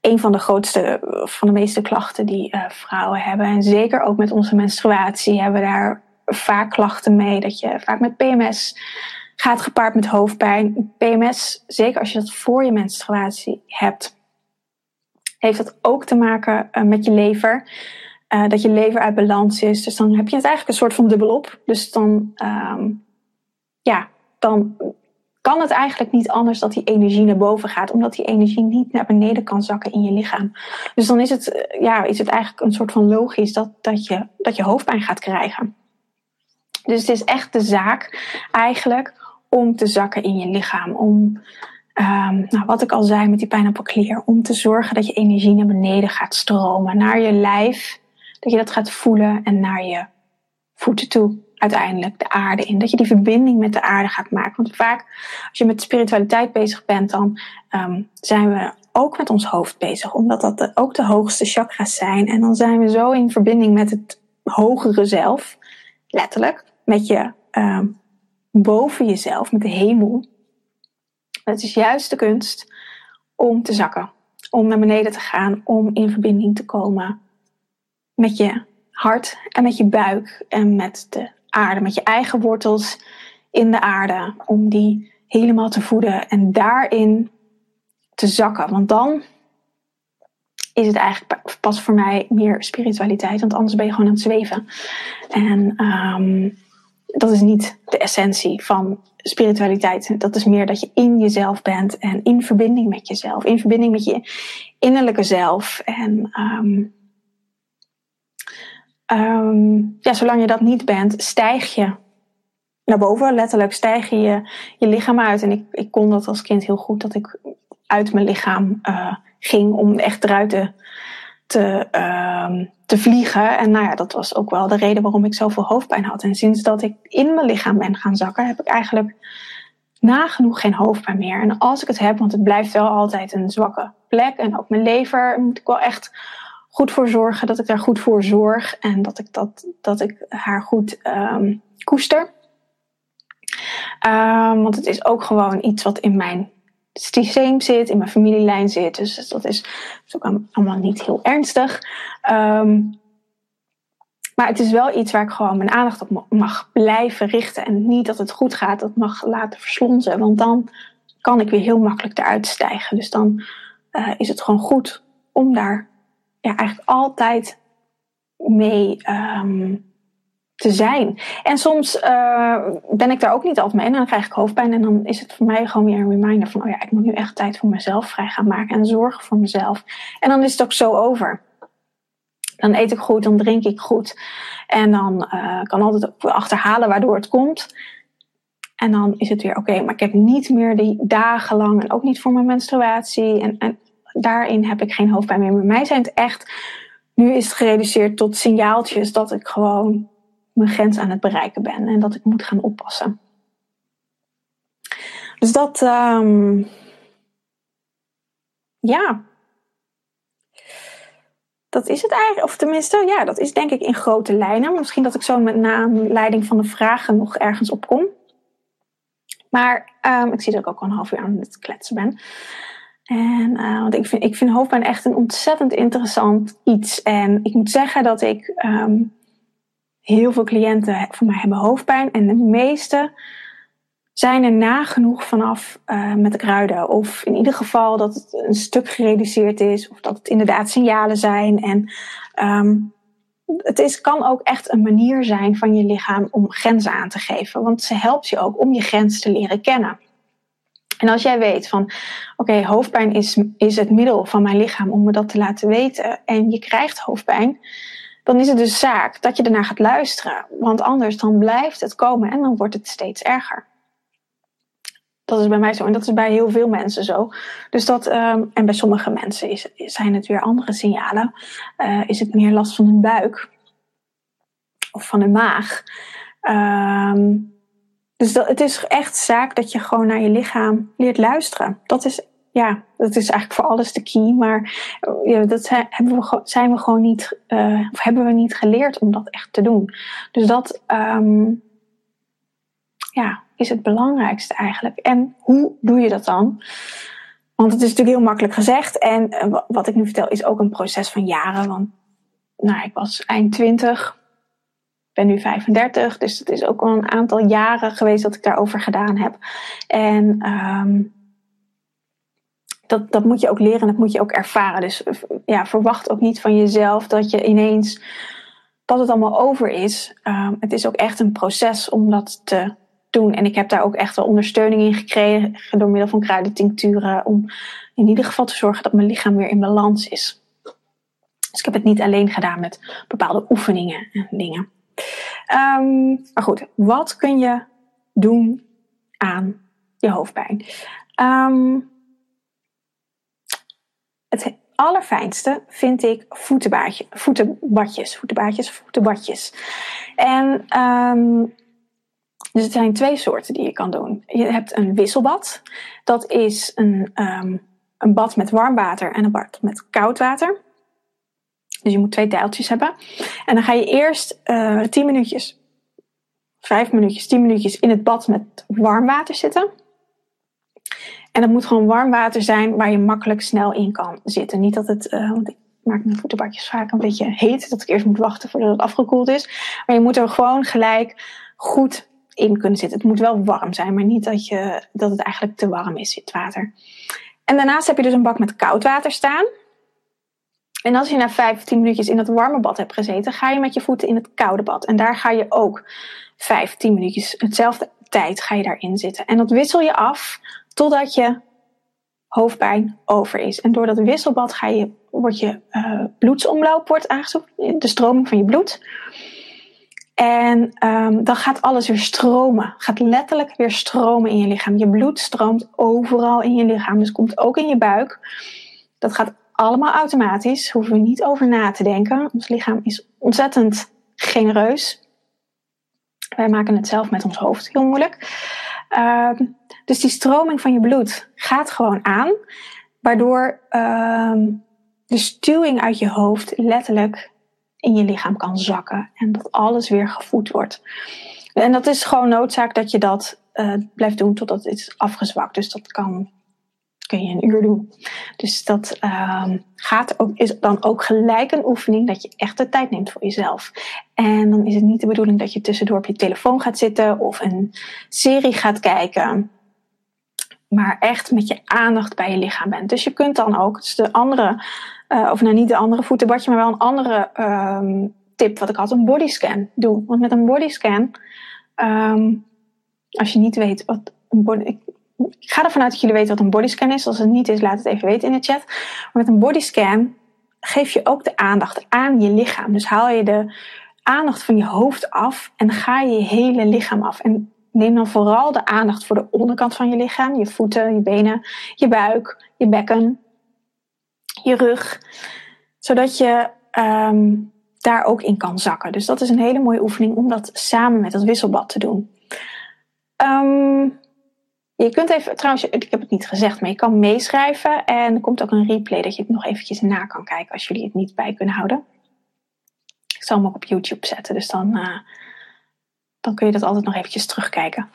[SPEAKER 1] een van de grootste, van de meeste klachten die uh, vrouwen hebben. En zeker ook met onze menstruatie hebben we daar vaak klachten mee. Dat je vaak met PMS gaat gepaard met hoofdpijn. PMS, zeker als je dat voor je menstruatie hebt, heeft dat ook te maken uh, met je lever. Uh, dat je lever uit balans is. Dus dan heb je het eigenlijk een soort van dubbelop. Dus dan, um, ja, dan kan het eigenlijk niet anders dat die energie naar boven gaat, omdat die energie niet naar beneden kan zakken in je lichaam. Dus dan is het, eh, ja, is het eigenlijk een soort van logisch dat, dat, je, dat je hoofdpijn gaat krijgen. Dus het is echt de zaak eigenlijk om te zakken in je lichaam. Om, um, nou, wat ik al zei met die pijnappelklier, om te zorgen dat je energie naar beneden gaat stromen, naar je lijf, dat je dat gaat voelen en naar je voeten toe uiteindelijk de aarde in. Dat je die verbinding met de aarde gaat maken. Want vaak als je met spiritualiteit bezig bent, dan um, zijn we ook met ons hoofd bezig. Omdat dat ook de hoogste chakras zijn. En dan zijn we zo in verbinding met het hogere zelf. Letterlijk. Met je um, boven jezelf, met de hemel. Het is juist de kunst om te zakken. Om naar beneden te gaan. Om in verbinding te komen met je hart en met je buik en met de aarde, met je eigen wortels in de aarde, om die helemaal te voeden en daarin te zakken. Want dan is het eigenlijk pas voor mij meer spiritualiteit. Want anders ben je gewoon aan het zweven. En um, dat is niet de essentie van spiritualiteit. Dat is meer dat je in jezelf bent en in verbinding met jezelf. In verbinding met je innerlijke zelf. En um, um, ja, zolang je dat niet bent, stijg je naar boven. Letterlijk stijg je je lichaam uit. En ik, ik kon dat als kind heel goed, dat ik uit mijn lichaam uh, ging om echt eruit te, te, uh, te vliegen. En nou ja, dat was ook wel de reden waarom ik zoveel hoofdpijn had. En sinds dat ik in mijn lichaam ben gaan zakken, heb ik eigenlijk nagenoeg geen hoofdpijn meer. En als ik het heb, want het blijft wel altijd een zwakke plek. En ook mijn lever moet ik wel echt goed voor zorgen. Dat ik daar goed voor zorg. En dat ik, dat, dat ik haar goed um, koester. Um, want het is ook gewoon iets wat in mijn systeem zit, in mijn familielijn zit. Dus dat is, ook allemaal niet heel ernstig. Um, maar het is wel iets waar ik gewoon mijn aandacht op mag blijven richten. En niet dat het goed gaat, dat mag laten verslonzen. Want dan kan ik weer heel makkelijk eruit stijgen. Dus dan uh, is het gewoon goed om daar ja, eigenlijk altijd mee um, te zijn. En soms uh, ben ik daar ook niet altijd mee en dan krijg ik hoofdpijn en dan is het voor mij gewoon weer een reminder van, oh ja, ik moet nu echt tijd voor mezelf vrij gaan maken en zorgen voor mezelf. En dan is het ook zo over. Dan eet ik goed, dan drink ik goed en dan uh, kan altijd ook achterhalen waardoor het komt. En dan is het weer oké, maar ik heb niet meer die dagenlang en ook niet voor mijn menstruatie en, en daarin heb ik geen hoofdpijn meer. Bij mij zijn het echt, nu is het gereduceerd tot signaaltjes dat ik gewoon mijn grens aan het bereiken ben en dat ik moet gaan oppassen. Dus dat, um, ja, dat is het eigenlijk. Of tenminste, ja, dat is denk ik in grote lijnen. Misschien dat ik zo met na aanleiding van de vragen nog ergens op kom. Maar um, ik zie dat ik ook al een half uur aan het kletsen ben. En, uh, want ik vind, ik vind hoofdpijn echt een ontzettend interessant iets. En ik moet zeggen dat ik um, heel veel cliënten van mij hebben hoofdpijn. En de meeste zijn er nagenoeg vanaf uh, met de kruiden. Of in ieder geval dat het een stuk gereduceerd is. Of dat het inderdaad signalen zijn. En um, het is, kan ook echt een manier zijn van je lichaam om grenzen aan te geven. Want ze helpt je ook om je grens te leren kennen. En als jij weet van, oké, hoofdpijn is, is het middel van mijn lichaam om me dat te laten weten. En je krijgt hoofdpijn dan is het dus zaak dat je ernaar gaat luisteren. Want anders dan blijft het komen en dan wordt het steeds erger. Dat is bij mij zo en dat is bij heel veel mensen zo. Dus dat, um, en bij sommige mensen is, zijn het weer andere signalen. Uh, is het meer last van hun buik of van hun maag. Um, dus het is echt zaak dat je gewoon naar je lichaam leert luisteren. Dat is ja, dat is eigenlijk voor alles de key. Maar ja, dat zijn, we, zijn we gewoon niet, uh, of hebben we niet geleerd om dat echt te doen. Dus dat um, ja, is het belangrijkste eigenlijk. En hoe doe je dat dan? Want het is natuurlijk heel makkelijk gezegd. En uh, wat ik nu vertel is ook een proces van jaren. Want nou, ik was eind 20, ben nu 35. Dus het is ook al een aantal jaren geweest dat ik daarover gedaan heb. En um, dat, dat moet je ook leren en dat moet je ook ervaren. Dus ja, verwacht ook niet van jezelf dat je ineens dat het allemaal over is. Um, het is ook echt een proces om dat te doen. En ik heb daar ook echt wel ondersteuning in gekregen door middel van kruidentincturen. Om in ieder geval te zorgen dat mijn lichaam weer in balans is. Dus ik heb het niet alleen gedaan met bepaalde oefeningen en dingen. Um, maar goed, wat kun je doen aan je hoofdpijn? Um, het allerfijnste vind ik voetenbadje, voetenbadjes, voetenbadjes. En um, dus het zijn twee soorten die je kan doen. Je hebt een wisselbad. Dat is een, een bad met warm water en een bad met koud water. Dus je moet twee tijltjes hebben. En dan ga je eerst uh, 10 minuutjes, 5 minuutjes, 10 minuutjes in het bad met warm water zitten. En dat moet gewoon warm water zijn waar je makkelijk snel in kan zitten. Niet dat het, uh, want ik maak mijn voetenbadjes vaak een beetje heet. Dat ik eerst moet wachten voordat het afgekoeld is. Maar je moet er gewoon gelijk goed in kunnen zitten. Het moet wel warm zijn, maar niet dat, je, dat het eigenlijk te warm is, het water. En daarnaast heb je dus een bak met koud water staan. En als je na 15 minuutjes in het warme bad hebt gezeten, ga je met je voeten in het koude bad. En daar ga je ook 15 minuutjes, hetzelfde tijd ga je daarin zitten. En dat wissel je af totdat je hoofdpijn over is. En door dat wisselbad ga je, wordt je uh, bloedsomloop wordt aangezocht, de stroming van je bloed. En um, dan gaat alles weer stromen. Gaat letterlijk weer stromen in je lichaam. Je bloed stroomt overal in je lichaam. Dus komt ook in je buik. Dat gaat allemaal automatisch. Hoeven we niet over na te denken. Ons lichaam is ontzettend genereus. Wij maken het zelf met ons hoofd heel moeilijk. Uh, dus die stroming van je bloed gaat gewoon aan. Waardoor uh, de stuwing uit je hoofd letterlijk in je lichaam kan zakken. En dat alles weer gevoed wordt. En dat is gewoon noodzaak dat je dat uh, blijft doen totdat het is afgezwakt. Dus dat kan, kun je een uur doen. Dus dat uh, gaat ook, is dan ook gelijk een oefening dat je echt de tijd neemt voor jezelf. En dan is het niet de bedoeling dat je tussendoor op je telefoon gaat zitten of een serie gaat kijken maar echt met je aandacht bij je lichaam bent. Dus je kunt dan ook, dus de andere, uh, of nou niet de andere voetenbadje, maar wel een andere um, tip wat ik had, een bodyscan doe. Want met een bodyscan, um, als je niet weet wat een body, ik, ga ervan uit dat jullie weten wat een bodyscan is. Als het niet is, laat het even weten in de chat. Maar met een bodyscan geef je ook de aandacht aan je lichaam. Dus haal je de aandacht van je hoofd af en ga je je hele lichaam af. En neem dan vooral de aandacht voor de onderkant van je lichaam. Je voeten, je benen, je buik, je bekken, je rug. Zodat je um, daar ook in kan zakken. Dus dat is een hele mooie oefening om dat samen met het wisselbad te doen. Um, je kunt even, trouwens, ik heb het niet gezegd, maar je kan meeschrijven. En er komt ook een replay dat je het nog eventjes na kan kijken als jullie het niet bij kunnen houden. Ik zal hem ook op YouTube zetten, dus dan uh, dan kun je dat altijd nog eventjes terugkijken.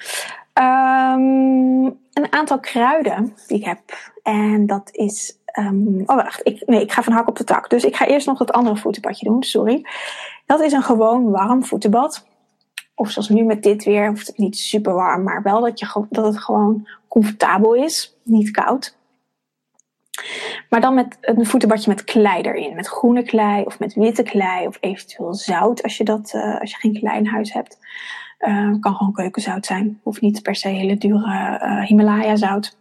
[SPEAKER 1] Um, een aantal kruiden die ik heb. En dat is. Um, oh, wacht. Ik, nee, ik ga van hak op de tak. Dus ik ga eerst nog het andere voetenbadje doen. Sorry. Dat is een gewoon warm voetenbad. Of zoals nu met dit weer, hoeft het niet super warm, maar wel dat, je, dat het gewoon comfortabel is. Niet koud. Maar dan met een voetenbadje met klei erin. Met groene klei of met witte klei of eventueel zout als je, dat, uh, als je geen klei in huis hebt. Uh, kan gewoon keukenzout zijn. Hoeft niet per se hele dure uh, Himalaya zout.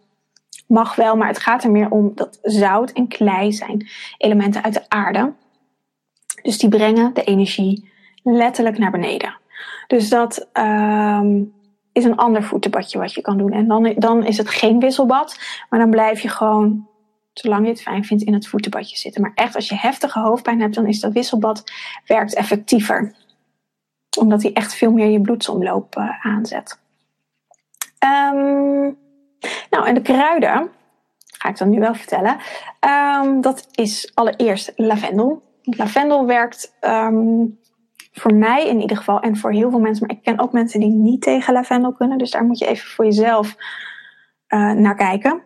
[SPEAKER 1] Mag wel, maar het gaat er meer om dat zout en klei zijn elementen uit de aarde. Dus die brengen de energie letterlijk naar beneden. Dus dat um, is een ander voetenbadje wat je kan doen. En dan, dan is het geen wisselbad, maar dan blijf je gewoon zolang je het fijn vindt, in het voetenbadje zitten. Maar echt, als je heftige hoofdpijn hebt, dan is dat wisselbad werkt effectiever. Omdat hij echt veel meer je bloedsomloop uh, aanzet. Um, nou, en de kruiden, ga ik dan nu wel vertellen. Um, dat is allereerst lavendel. Lavendel werkt voor mij in ieder geval en voor heel veel mensen. Maar ik ken ook mensen die niet tegen lavendel kunnen. Dus daar moet je even voor jezelf uh, naar kijken.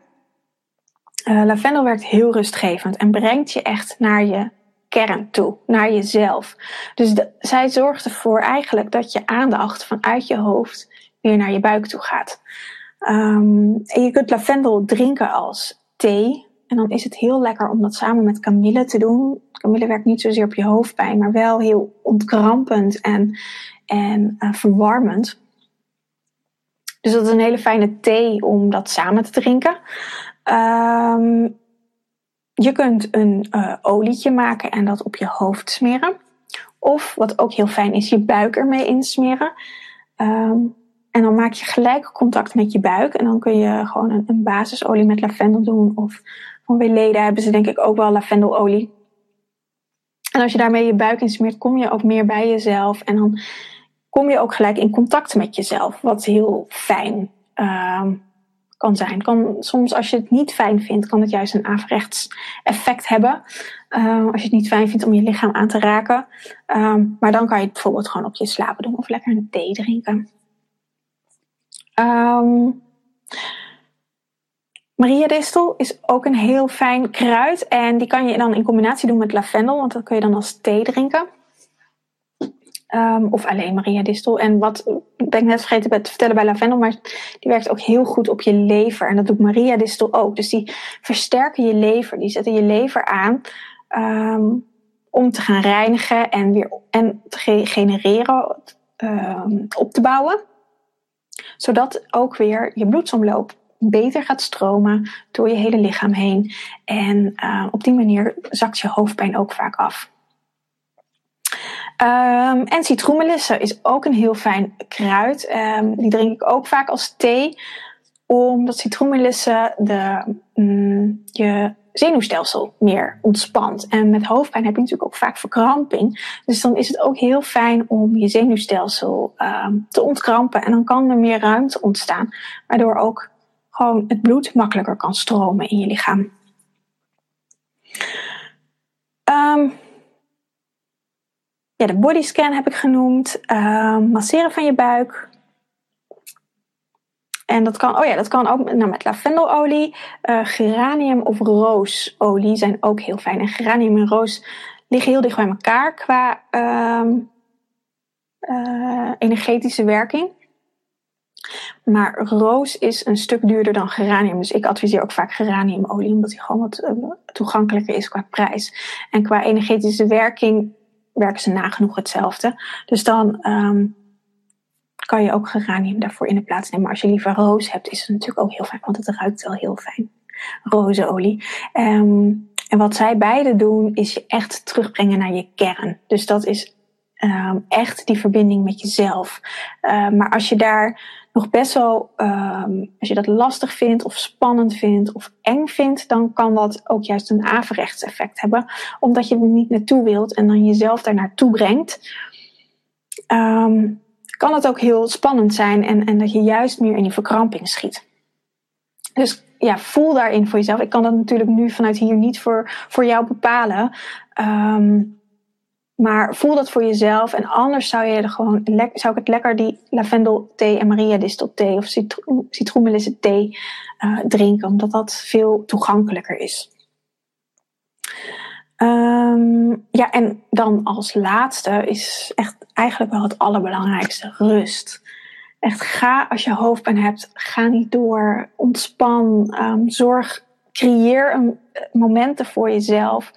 [SPEAKER 1] Uh, lavendel werkt heel rustgevend en brengt je echt naar je kern toe, naar jezelf. Dus zij zorgt ervoor eigenlijk dat je aandacht vanuit je hoofd weer naar je buik toe gaat. Um, en je kunt lavendel drinken als thee. En dan is het heel lekker om dat samen met kamille te doen. Kamille werkt niet zozeer op je hoofdpijn, maar wel heel ontkrampend en, en uh, verwarmend. Dus dat is een hele fijne thee om dat samen te drinken. Um, je kunt een uh, olietje maken en dat op je hoofd smeren. Of wat ook heel fijn is, je buik ermee insmeren. Um, en dan maak je gelijk contact met je buik. En dan kun je gewoon een, een basisolie met lavendel doen. Of van Weleda hebben ze denk ik ook wel lavendelolie. En als je daarmee je buik insmeert, kom je ook meer bij jezelf. En dan kom je ook gelijk in contact met jezelf. Wat heel fijn um, kan zijn. Kan, soms als je het niet fijn vindt, kan het juist een averechts effect hebben. Uh, als je het niet fijn vindt om je lichaam aan te raken. Um, maar dan kan je het bijvoorbeeld gewoon op je slapen doen of lekker een thee drinken. Maria distel is ook een heel fijn kruid. En die kan je dan in combinatie doen met lavendel, want dat kun je dan als thee drinken. Um, of alleen Maria Distel. En wat ben ik net vergeten te vertellen bij lavendel, maar die werkt ook heel goed op je lever. En dat doet Maria Distel ook. Dus die versterken je lever, die zetten je lever aan. ehm, om te gaan reinigen en weer en te genereren, ehm, op te bouwen. Zodat ook weer je bloedsomloop beter gaat stromen door je hele lichaam heen. En uh, op die manier zakt je hoofdpijn ook vaak af. Um, en citroenmelisse is ook een heel fijn kruid. Um, die drink ik ook vaak als thee, omdat citroenmelisse de, mm, je zenuwstelsel meer ontspant. En met hoofdpijn heb je natuurlijk ook vaak verkramping. Dus dan is het ook heel fijn om je zenuwstelsel um, te ontkrampen. En dan kan er meer ruimte ontstaan, waardoor ook gewoon het bloed makkelijker kan stromen in je lichaam. Um, ja, de bodyscan heb ik genoemd. Um, masseren van je buik. En dat kan, oh ja, dat kan ook nou, met lavendelolie. Uh, geranium of roosolie zijn ook heel fijn. En geranium en roos liggen heel dicht bij elkaar qua um, uh, energetische werking. Maar roos is een stuk duurder dan geranium. Dus ik adviseer ook vaak geraniumolie, omdat die gewoon wat uh, toegankelijker is qua prijs. En qua energetische werking werken ze nagenoeg hetzelfde. Dus dan um, kan je ook geranium daarvoor in de plaats nemen. Maar als je liever roos hebt, is het natuurlijk ook heel fijn, want het ruikt wel heel fijn. Rozenolie. Um, en wat zij beide doen, is je echt terugbrengen naar je kern. Dus dat is um, echt die verbinding met jezelf. Maar als je daar nog best wel, um, als je dat lastig vindt of spannend vindt of eng vindt, dan kan dat ook juist een averechts effect hebben. Omdat je er niet naartoe wilt en dan jezelf daar naartoe brengt. Um, kan het ook heel spannend zijn en, en dat je juist meer in je verkramping schiet. Dus ja, voel daarin voor jezelf. Ik kan dat natuurlijk nu vanuit hier niet voor, voor jou bepalen. Um, maar voel dat voor jezelf. En anders zou, je er gewoon, zou ik het lekker die lavendel thee en maria distel thee of citro citroenmelisse thee uh, drinken. Omdat dat veel toegankelijker is. Um, ja, en dan als laatste is echt eigenlijk wel het allerbelangrijkste rust. Echt ga als je hoofdpijn hebt, ga niet door. Ontspan. Um, zorg, creëer een, momenten voor jezelf.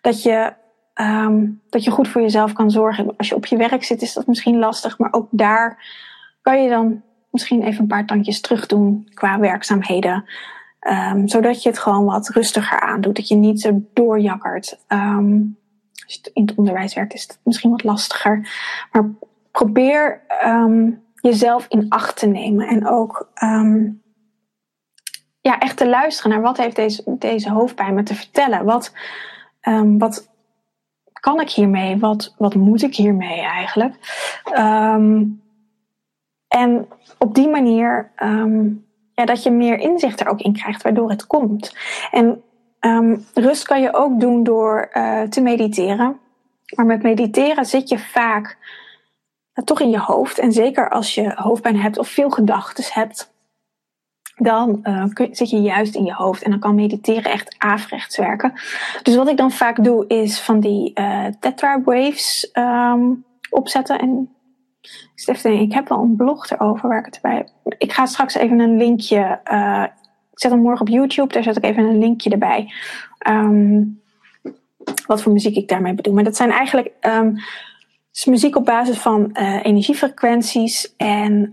[SPEAKER 1] Dat je um, dat je goed voor jezelf kan zorgen. Als je op je werk zit, is dat misschien lastig, maar ook daar kan je dan misschien even een paar tandjes terug doen qua werkzaamheden. Um, zodat je het gewoon wat rustiger aandoet. Dat je niet zo doorjakkert. Um, als je in het onderwijs werkt, is het misschien wat lastiger. Maar probeer jezelf in acht te nemen. En ook ja, echt te luisteren naar wat heeft deze, deze hoofdpijn me te vertellen. Wat, wat kan ik hiermee? Wat, wat moet ik hiermee eigenlijk? Um, en op die manier um, ja, dat je meer inzicht er ook in krijgt, waardoor het komt. En um, rust kan je ook doen door uh, te mediteren. Maar met mediteren zit je vaak uh, toch in je hoofd. En zeker als je hoofdpijn hebt of veel gedachten hebt, dan uh, zit je juist in je hoofd en dan kan mediteren echt averechts werken. Dus wat ik dan vaak doe is van die uh, tetra waves um, opzetten. En ik heb wel een blog erover waar ik het bij. Ik ga straks even een linkje. Uh, ik zet hem morgen op YouTube, daar zet ik even een linkje erbij. Um, wat voor muziek ik daarmee bedoel. Maar dat zijn eigenlijk um, is muziek op basis van energiefrequenties en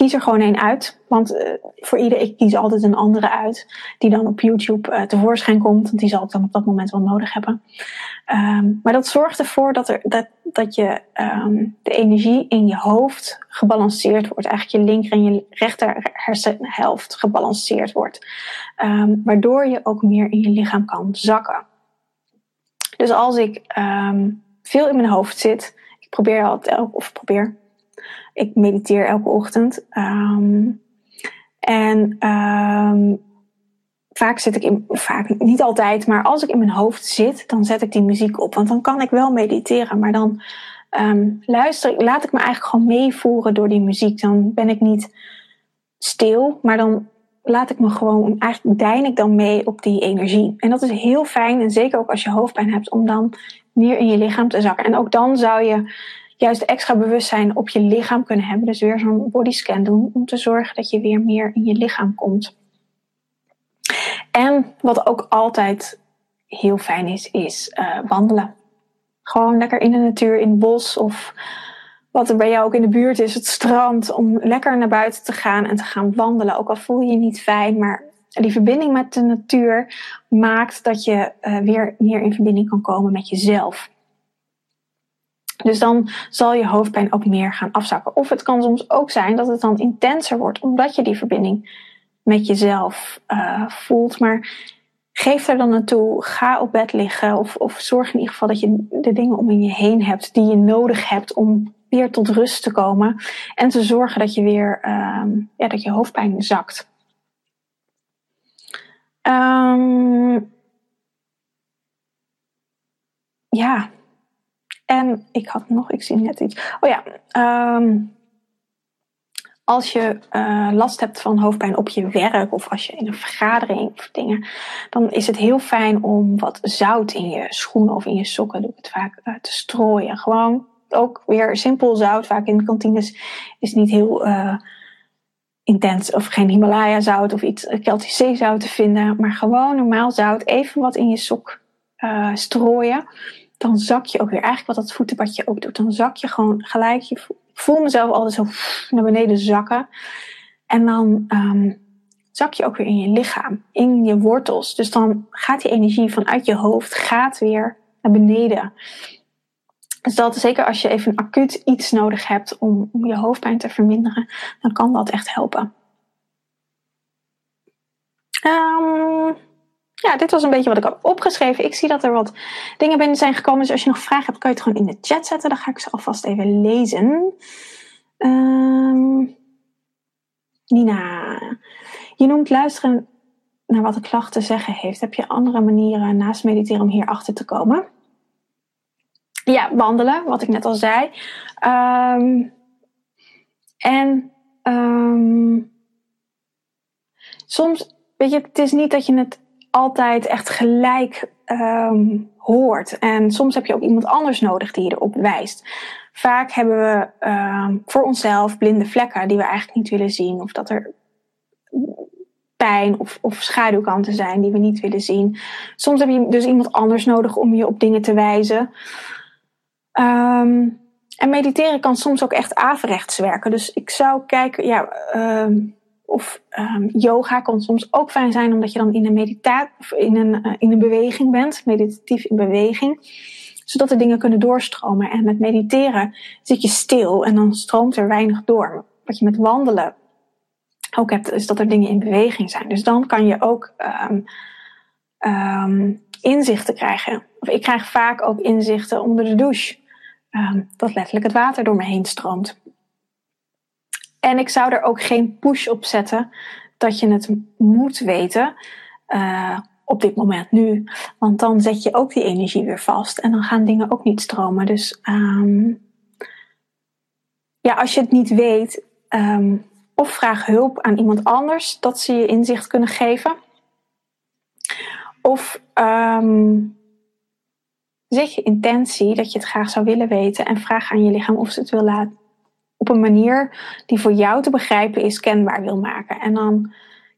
[SPEAKER 1] kies er gewoon één uit. Want uh, voor ieder, ik kies altijd een andere uit. Die dan op YouTube uh, tevoorschijn komt. Want die zal ik dan op dat moment wel nodig hebben. Um, maar dat zorgt ervoor dat, er, dat, dat je um, de energie in je hoofd gebalanceerd wordt. Eigenlijk je linker en je rechter hersenhelft gebalanceerd wordt. Um, waardoor je ook meer in je lichaam kan zakken. Dus als ik veel in mijn hoofd zit. Ik probeer altijd, of probeer, ik mediteer elke ochtend. Um, en um, vaak zit ik in, vaak niet altijd, maar als ik in mijn hoofd zit, dan zet ik die muziek op. Want dan kan ik wel mediteren, maar dan um, luister, laat ik me eigenlijk gewoon meevoeren door die muziek. Dan ben ik niet stil, maar dan laat ik me gewoon, eigenlijk dein ik dan mee op die energie. En dat is heel fijn, en zeker ook als je hoofdpijn hebt, om dan meer in je lichaam te zakken. En ook dan zou je juist extra bewustzijn op je lichaam kunnen hebben. Dus weer zo'n bodyscan doen om te zorgen dat je weer meer in je lichaam komt. En wat ook altijd heel fijn is, is uh, wandelen. Gewoon lekker in de natuur, in het bos of wat er bij jou ook in de buurt is, het strand, om lekker naar buiten te gaan en te gaan wandelen. Ook al voel je je niet fijn, maar die verbinding met de natuur maakt dat je uh, weer meer in verbinding kan komen met jezelf. Dus dan zal je hoofdpijn ook meer gaan afzakken. Of het kan soms ook zijn dat het dan intenser wordt, omdat je die verbinding met jezelf uh, voelt. Maar geef er dan naartoe. Ga op bed liggen. Of, of zorg in ieder geval dat je de dingen om je heen hebt die je nodig hebt om weer tot rust te komen. En te zorgen dat je weer um, ja, dat je hoofdpijn zakt. Um, ja. En ik had nog, ik zie net iets. Oh ja. Um, als je uh, last hebt van hoofdpijn op je werk of als je in een vergadering of dingen, dan is het heel fijn om wat zout in je schoenen of in je sokken, doe ik het vaak, uh, te strooien. Gewoon ook weer simpel zout. Vaak in de kantines is niet heel uh, intens of geen Himalaya zout of iets Keltisch zeezout te vinden. Maar gewoon normaal zout. Even wat in je sok strooien. Dan zak je ook weer. Eigenlijk wat dat voetenbadje ook doet. Dan zak je gewoon gelijk. Je voel mezelf altijd zo naar beneden zakken. En dan um, zak je ook weer in je lichaam. In je wortels. Dus dan gaat die energie vanuit je hoofd gaat weer naar beneden. Dus dat zeker als je even acuut iets nodig hebt om, om je hoofdpijn te verminderen, dan kan dat echt helpen. Um, ja, dit was een beetje wat ik had opgeschreven. Ik zie dat er wat dingen binnen zijn gekomen. Dus als je nog vragen hebt, kan je het gewoon in de chat zetten. Dan ga ik ze alvast even lezen. Um, Nina, je noemt luisteren naar wat de klacht te zeggen heeft. Heb je andere manieren naast mediteren om hier achter te komen? Ja, wandelen, wat ik net al zei. Um, en um, soms, weet je, het is niet dat je het altijd echt gelijk um, hoort. En soms heb je ook iemand anders nodig die je erop wijst. Vaak hebben we um, voor onszelf blinde vlekken die we eigenlijk niet willen zien. Of dat er pijn of, of schaduwkanten zijn die we niet willen zien. Soms heb je dus iemand anders nodig om je op dingen te wijzen. Um, en mediteren kan soms ook echt averechts werken. Dus ik zou kijken, ja, of um, yoga kan soms ook fijn zijn, omdat je dan in een meditatie of in een, uh, in een beweging bent, meditatief in beweging, zodat de dingen kunnen doorstromen. En met mediteren zit je stil en dan stroomt er weinig door. Wat je met wandelen ook hebt, is dat er dingen in beweging zijn. Dus dan kan je ook um, um, inzichten krijgen. Of ik krijg vaak ook inzichten onder de douche. Dat letterlijk het water door me heen stroomt. En ik zou er ook geen push op zetten dat je het moet weten uh, op dit moment nu. Want dan zet je ook die energie weer vast en dan gaan dingen ook niet stromen. Dus um, ja, als je het niet weet, um, of vraag hulp aan iemand anders dat ze je inzicht kunnen geven. Of um, zeg je intentie dat je het graag zou willen weten en vraag aan je lichaam of ze het wil laten op een manier die voor jou te begrijpen is, kenbaar wil maken. En dan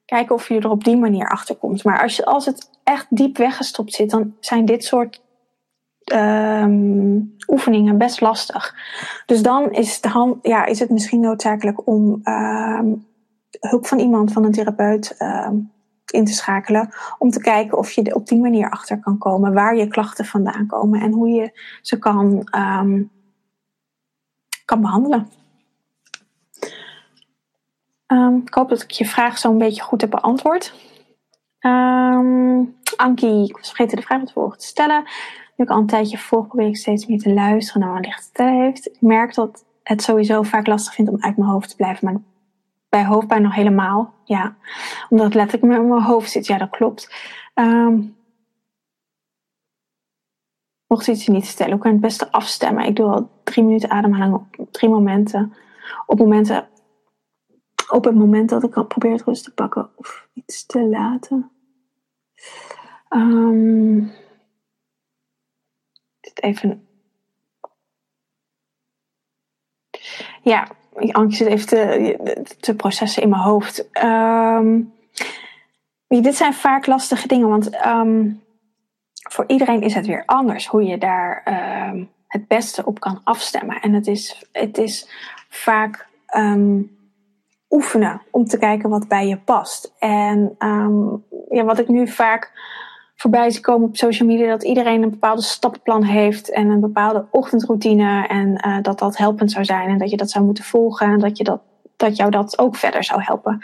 [SPEAKER 1] kijken of je er op die manier achter komt. Maar als, je, als het echt diep weggestopt zit, dan zijn dit soort um, oefeningen best lastig. Dus dan is het, hand, ja, is het misschien noodzakelijk om um, hulp van iemand, van een therapeut, um, in te schakelen. Om te kijken of je er op die manier achter kan komen waar je klachten vandaan komen en hoe je ze kan, kan behandelen. Um, ik hoop dat ik je vraag zo een beetje goed heb beantwoord. Um, Ankie, ik was vergeten de vraag van tevoren te stellen. Nu ik al een tijdje volg, probeer ik steeds meer te luisteren naar wat licht te heeft. Ik merk dat het sowieso vaak lastig vind om uit mijn hoofd te blijven. Maar bij hoofdpijn nog helemaal. Ja, omdat het letterlijk in mijn hoofd zit. Ja, dat klopt. Um, mocht je iets niet stellen, hoe kan het beste afstemmen? Ik doe al drie minuten ademhaling op drie momenten. Op momenten op het moment dat ik al probeer het rust te pakken of iets te laten. Um, even. Ja, ik zit even te, processen in mijn hoofd. Um, dit zijn vaak lastige dingen, want um, voor iedereen is het weer anders hoe je daar ehm, het beste op kan afstemmen. En het is, het is vaak ehm, oefenen om te kijken wat bij je past. En ehm, ja, wat ik nu vaak voorbij zie komen op social media, dat iedereen een bepaalde stappenplan heeft en een bepaalde ochtendroutine en uh, dat dat helpend zou zijn en dat je dat zou moeten volgen en dat, je dat, dat jou dat ook verder zou helpen.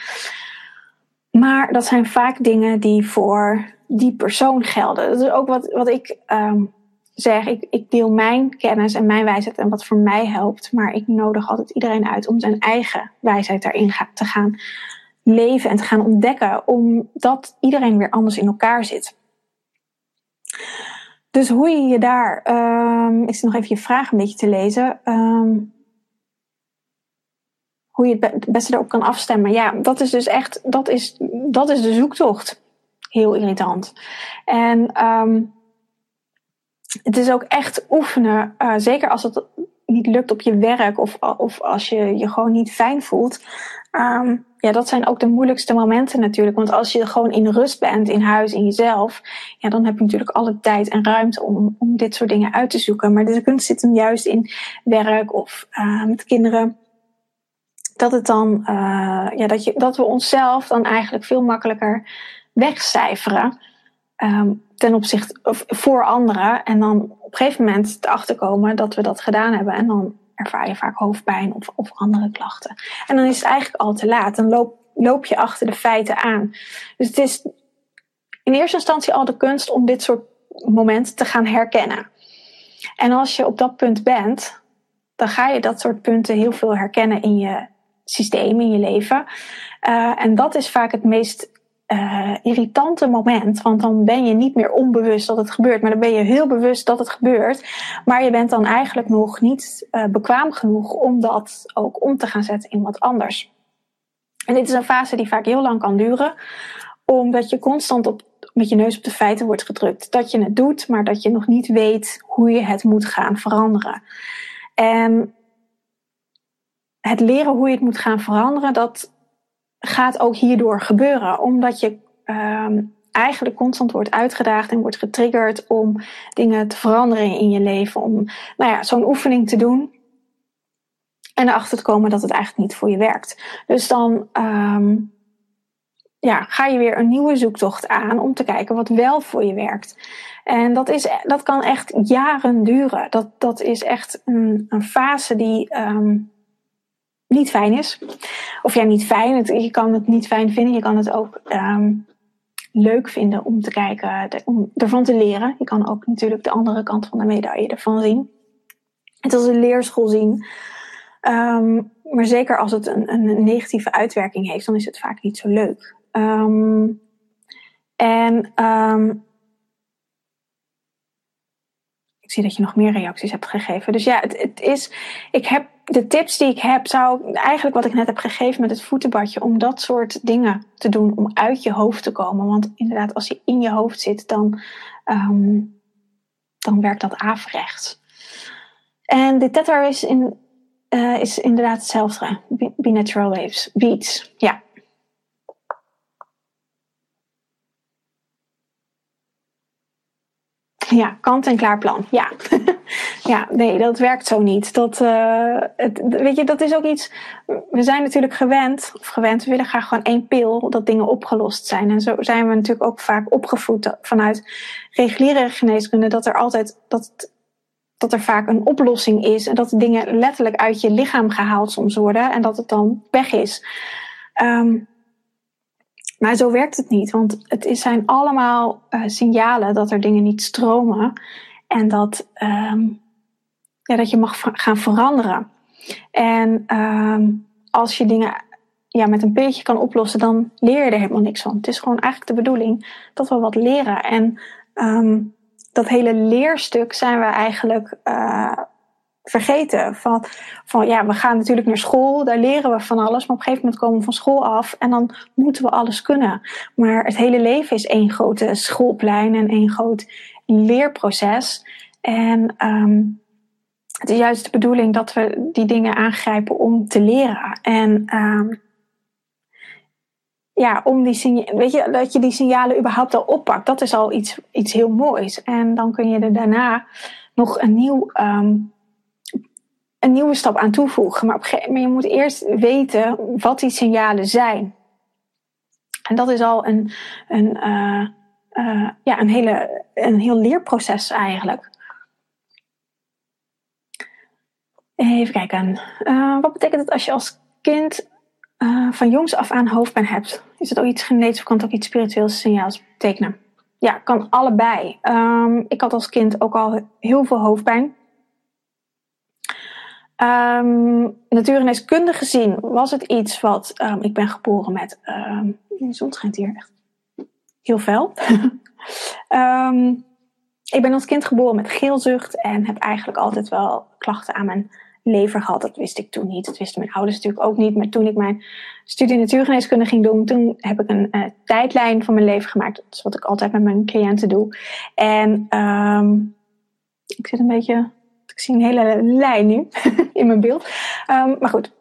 [SPEAKER 1] Maar dat zijn vaak dingen die voor die persoon gelden. Dat is ook wat, wat ik um, zeg. Ik, ik deel mijn kennis en mijn wijsheid en wat voor mij helpt. Maar ik nodig altijd iedereen uit om zijn eigen wijsheid daarin te gaan leven en te gaan ontdekken. Omdat iedereen weer anders in elkaar zit. Dus hoe je je daar. Um, ik zit nog even je vraag een beetje te lezen. Um, hoe je het beste erop kan afstemmen. Ja, dat is dus echt. Dat is, dat is de zoektocht. Heel irritant. En um, het is ook echt oefenen. Uh, zeker als het niet lukt op je werk of, of als je je gewoon niet fijn voelt. Um, ja, dat zijn ook de moeilijkste momenten natuurlijk. Want als je gewoon in rust bent, in huis, in jezelf, ja, dan heb je natuurlijk alle tijd en ruimte om, om dit soort dingen uit te zoeken. Maar de kunst zit hem juist in werk of uh, met kinderen. Dat het dan, uh, ja, dat, je, dat we onszelf dan eigenlijk veel makkelijker wegcijferen. Um, ten opzichte voor anderen. En dan op een gegeven moment erachter komen dat we dat gedaan hebben. En dan ervaar je vaak hoofdpijn of, of andere klachten. En dan is het eigenlijk al te laat. Dan loop, loop je achter de feiten aan. Dus het is in eerste instantie al de kunst om dit soort momenten te gaan herkennen. En als je op dat punt bent, dan ga je dat soort punten heel veel herkennen in je systeem, in je leven. Uh, en dat is vaak het meest uh, irritante moment. Want dan ben je niet meer onbewust dat het gebeurt. Maar dan ben je heel bewust dat het gebeurt. Maar je bent dan eigenlijk nog niet uh, bekwaam genoeg om dat ook om te gaan zetten in wat anders. En dit is een fase die vaak heel lang kan duren. Omdat je constant op, met je neus op de feiten wordt gedrukt. Dat je het doet, maar dat je nog niet weet hoe je het moet gaan veranderen. En het leren hoe je het moet gaan veranderen, dat gaat ook hierdoor gebeuren. Omdat je um, eigenlijk constant wordt uitgedaagd en wordt getriggerd om dingen te veranderen in je leven. Om nou ja, zo'n oefening te doen. En erachter te komen dat het eigenlijk niet voor je werkt. Dus dan um, ja, ga je weer een nieuwe zoektocht aan om te kijken wat wel voor je werkt. En dat, is, dat kan echt jaren duren. Dat, dat is echt een, een fase die um, niet fijn is. Of ja, niet fijn. Het, je kan het niet fijn vinden. Je kan het ook um, leuk vinden om te kijken, om ervan te leren. Je kan ook natuurlijk de andere kant van de medaille ervan zien. Het als een leerschool zien. Um, maar zeker als het een, een, negatieve uitwerking heeft, dan is het vaak niet zo leuk. Um, en ik zie dat je nog meer reacties hebt gegeven. Dus ja, het, het is. Ik heb de tips die ik heb, zou eigenlijk wat ik net heb gegeven met het voetenbadje, om dat soort dingen te doen, om uit je hoofd te komen. Want inderdaad, als je in je hoofd zit, dan, um, dan werkt dat averechts. En de tether is, in, uh, is inderdaad hetzelfde. Be natural waves, beats, ja. Ja, kant-en-klaar plan. Ja. ja, nee, dat werkt zo niet. Dat, uh, het, weet je, dat is ook iets. We zijn natuurlijk gewend, of gewend, we willen graag gewoon één pil dat dingen opgelost zijn. En zo zijn we natuurlijk ook vaak opgevoed vanuit reguliere geneeskunde, dat er altijd. Dat, dat er vaak een oplossing is en dat dingen letterlijk uit je lichaam gehaald soms worden en dat het dan weg is. Um, maar zo werkt het niet, want het zijn allemaal uh, signalen dat er dingen niet stromen en dat, um, ja, dat je mag gaan veranderen. En um, als je dingen ja, met een pilletje kan oplossen, dan leer je er helemaal niks van. Het is gewoon eigenlijk de bedoeling dat we wat leren. En um, dat hele leerstuk zijn we eigenlijk uh, vergeten. Van, van ja, we gaan natuurlijk naar school, daar leren we van alles. Maar op een gegeven moment komen we van school af en dan moeten we alles kunnen. Maar het hele leven is één grote schoolplein en één groot leerproces. En um, het is juist de bedoeling dat we die dingen aangrijpen om te leren. En um, ja, om die weet je, dat je die signalen überhaupt al oppakt, dat is al iets, iets heel moois. En dan kun je er daarna nog een, nieuw, ehm, een nieuwe stap aan toevoegen. Maar je moet eerst weten wat die signalen zijn. En dat is al een, een, uh, uh, ja, een, hele, een heel leerproces eigenlijk. Even kijken. Uh, wat betekent het als je als kind van jongs af aan hoofdpijn hebt? Is het ook iets genetisch of kan het ook iets spiritueels signaals betekenen? Ja, kan allebei. Um, ik had als kind ook al heel veel hoofdpijn. Um, natuurgeneeskundig gezien was het iets wat... Um, ik ben geboren met... Um, de zon schijnt hier echt heel fel. ik ben als kind geboren met geelzucht en heb eigenlijk altijd wel klachten aan mijn lever gehad. Dat wist ik toen niet. Dat wisten mijn ouders natuurlijk ook niet. Maar toen ik mijn studie natuurgeneeskunde ging doen, toen heb ik een uh, tijdlijn van mijn leven gemaakt. Dat is wat ik altijd met mijn cliënten doe. En ik zit een beetje. Ik zie een hele lijn nu in mijn beeld. Um, maar goed.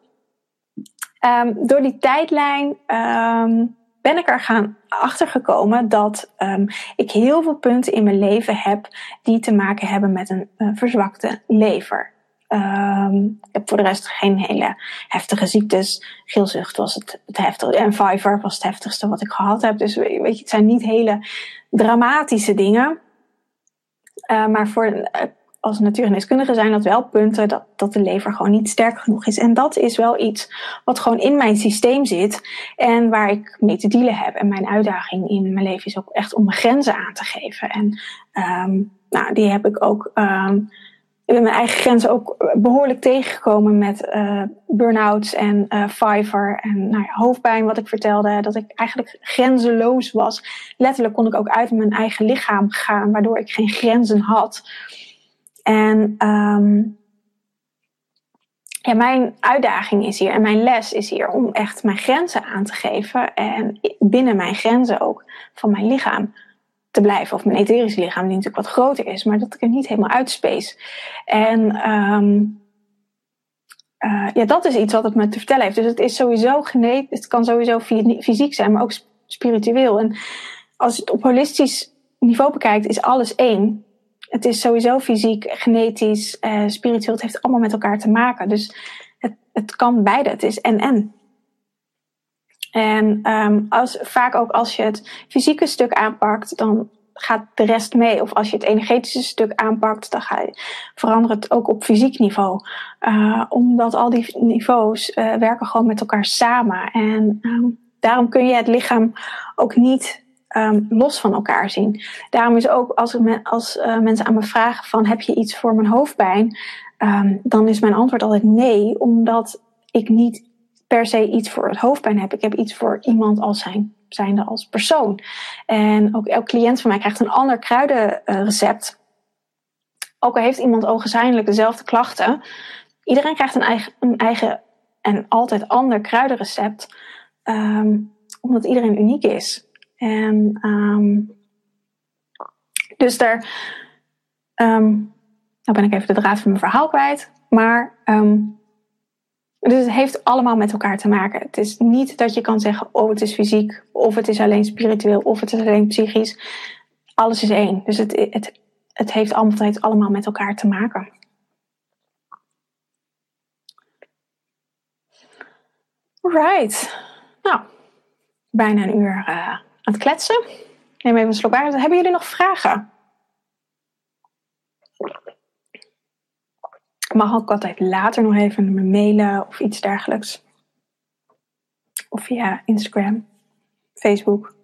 [SPEAKER 1] Um, door die tijdlijn ben ik er gaan achtergekomen dat ik heel veel punten in mijn leven heb die te maken hebben met een uh, verzwakte lever. Ik heb voor de rest geen hele heftige ziektes. Geelzucht was het, het heftigste. En Fiverr was het heftigste wat ik gehad heb. Dus weet je, het zijn niet hele dramatische dingen. Maar voor, uh, als natuurgeneeskundige zijn dat wel punten dat, dat de lever gewoon niet sterk genoeg is. En dat is wel iets wat gewoon in mijn systeem zit. En waar ik mee te dealen heb. En mijn uitdaging in mijn leven is ook echt om mijn grenzen aan te geven. En um, nou, die heb ik ook. Um, ik ben mijn eigen grenzen ook behoorlijk tegengekomen met uh, burn-outs en uh, Fiverr en nou ja, hoofdpijn, wat ik vertelde. Dat ik eigenlijk grenzeloos was. Letterlijk kon ik ook uit mijn eigen lichaam gaan, waardoor ik geen grenzen had. En um, ja, mijn uitdaging is hier en mijn les is hier om echt mijn grenzen aan te geven. En binnen mijn grenzen ook van mijn lichaam te blijven. Of mijn etherische lichaam, die natuurlijk wat groter is, maar dat ik er niet helemaal uitspace. En um, uh, ja, dat is iets wat het me te vertellen heeft. Dus het is sowieso genetisch, het kan sowieso fysiek zijn, maar ook spiritueel. En als je het op holistisch niveau bekijkt, is alles één. Het is sowieso fysiek, genetisch, uh, spiritueel. Het heeft allemaal met elkaar te maken. Dus het, het kan beide. Het is en-en. En um, als, vaak ook als je het fysieke stuk aanpakt, dan gaat de rest mee. Of als je het energetische stuk aanpakt, dan ga je, verandert het ook op fysiek niveau. Uh, omdat al die niveaus uh, werken gewoon met elkaar samen. En um, daarom kun je het lichaam ook niet um, los van elkaar zien. Daarom is ook als, als uh, mensen aan me vragen van heb je iets voor mijn hoofdpijn? Um, dan is mijn antwoord altijd nee, omdat ik niet per se iets voor het hoofdpijn heb. Ik heb iets voor iemand als zijn, zijnde als persoon. En ook elk cliënt van mij krijgt een ander kruidenrecept. Ook al heeft iemand ogenschijnlijk dezelfde klachten. Iedereen krijgt een eigen, eigen en altijd ander kruidenrecept. Um, omdat iedereen uniek is. En um, dus daar. Um, nou ben ik even de draad van mijn verhaal kwijt. Maar um, dus het heeft allemaal met elkaar te maken. Het is niet dat je kan zeggen, oh het is fysiek, of het is alleen spiritueel, of het is alleen psychisch. Alles is één. Dus het, het, het heeft altijd allemaal met elkaar te maken. Right. Nou, bijna een uur uh, aan het kletsen. Neem even een slok water. Hebben jullie nog vragen? mag ook altijd later nog even mailen of iets dergelijks. Of via Instagram, Facebook.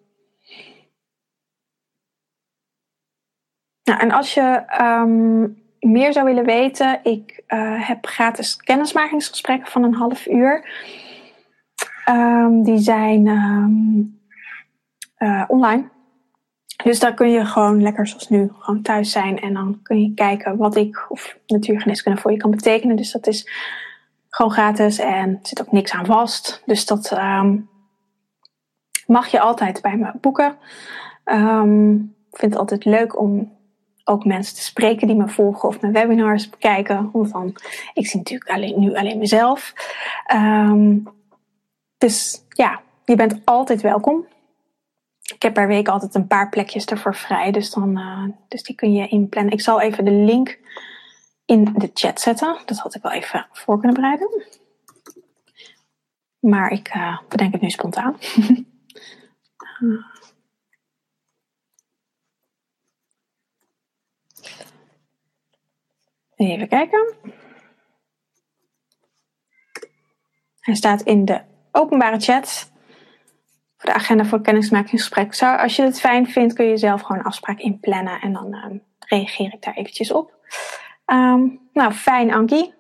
[SPEAKER 1] Nou, en als je um, meer zou willen weten, ik uh, heb gratis kennismakingsgesprekken van een half uur. Um, die zijn um, uh, online. Dus daar kun je gewoon lekker zoals nu gewoon thuis zijn en dan kun je kijken wat ik of natuurgeneeskunde voor je kan betekenen. Dus dat is gewoon gratis en er zit ook niks aan vast. Dus dat um, mag je altijd bij me boeken. Um, ik vind het altijd leuk om ook mensen te spreken die me volgen of mijn webinars bekijken. Want dan, ik zie natuurlijk alleen, nu alleen mezelf. Um, dus ja, je bent altijd welkom. Ik heb per week altijd een paar plekjes ervoor vrij, dus, dan, uh, dus die kun je inplannen. Ik zal even de link in de chat zetten. Dat had ik wel even voor kunnen bereiden. Maar ik uh, bedenk het nu spontaan. Even kijken. Hij staat in de openbare chat. De agenda voor kennismakingsgesprek. Als je het fijn vindt, kun je zelf gewoon een afspraak inplannen. En dan um, reageer ik daar eventjes op. Um, nou, fijn Ankie.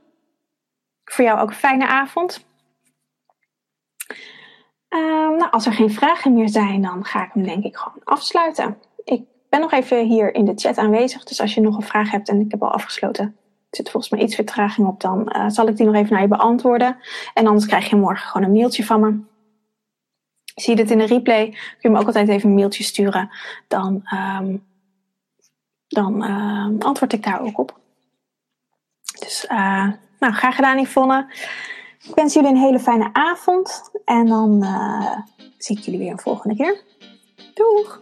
[SPEAKER 1] Voor jou ook een fijne avond. Um, nou, als er geen vragen meer zijn, dan ga ik hem denk ik gewoon afsluiten. Ik ben nog even hier in de chat aanwezig. Dus als je nog een vraag hebt en ik heb al afgesloten, zit volgens mij iets vertraging op, dan uh, zal ik die nog even naar je beantwoorden. En anders krijg je morgen gewoon een mailtje van me. Zie je dit in de replay, kun je me ook altijd even een mailtje sturen. Dan, um, dan uh, antwoord ik daar ook op. Dus uh, nou, graag gedaan Yvonne. Ik wens jullie een hele fijne avond. En dan zie ik jullie weer een volgende keer. Doeg!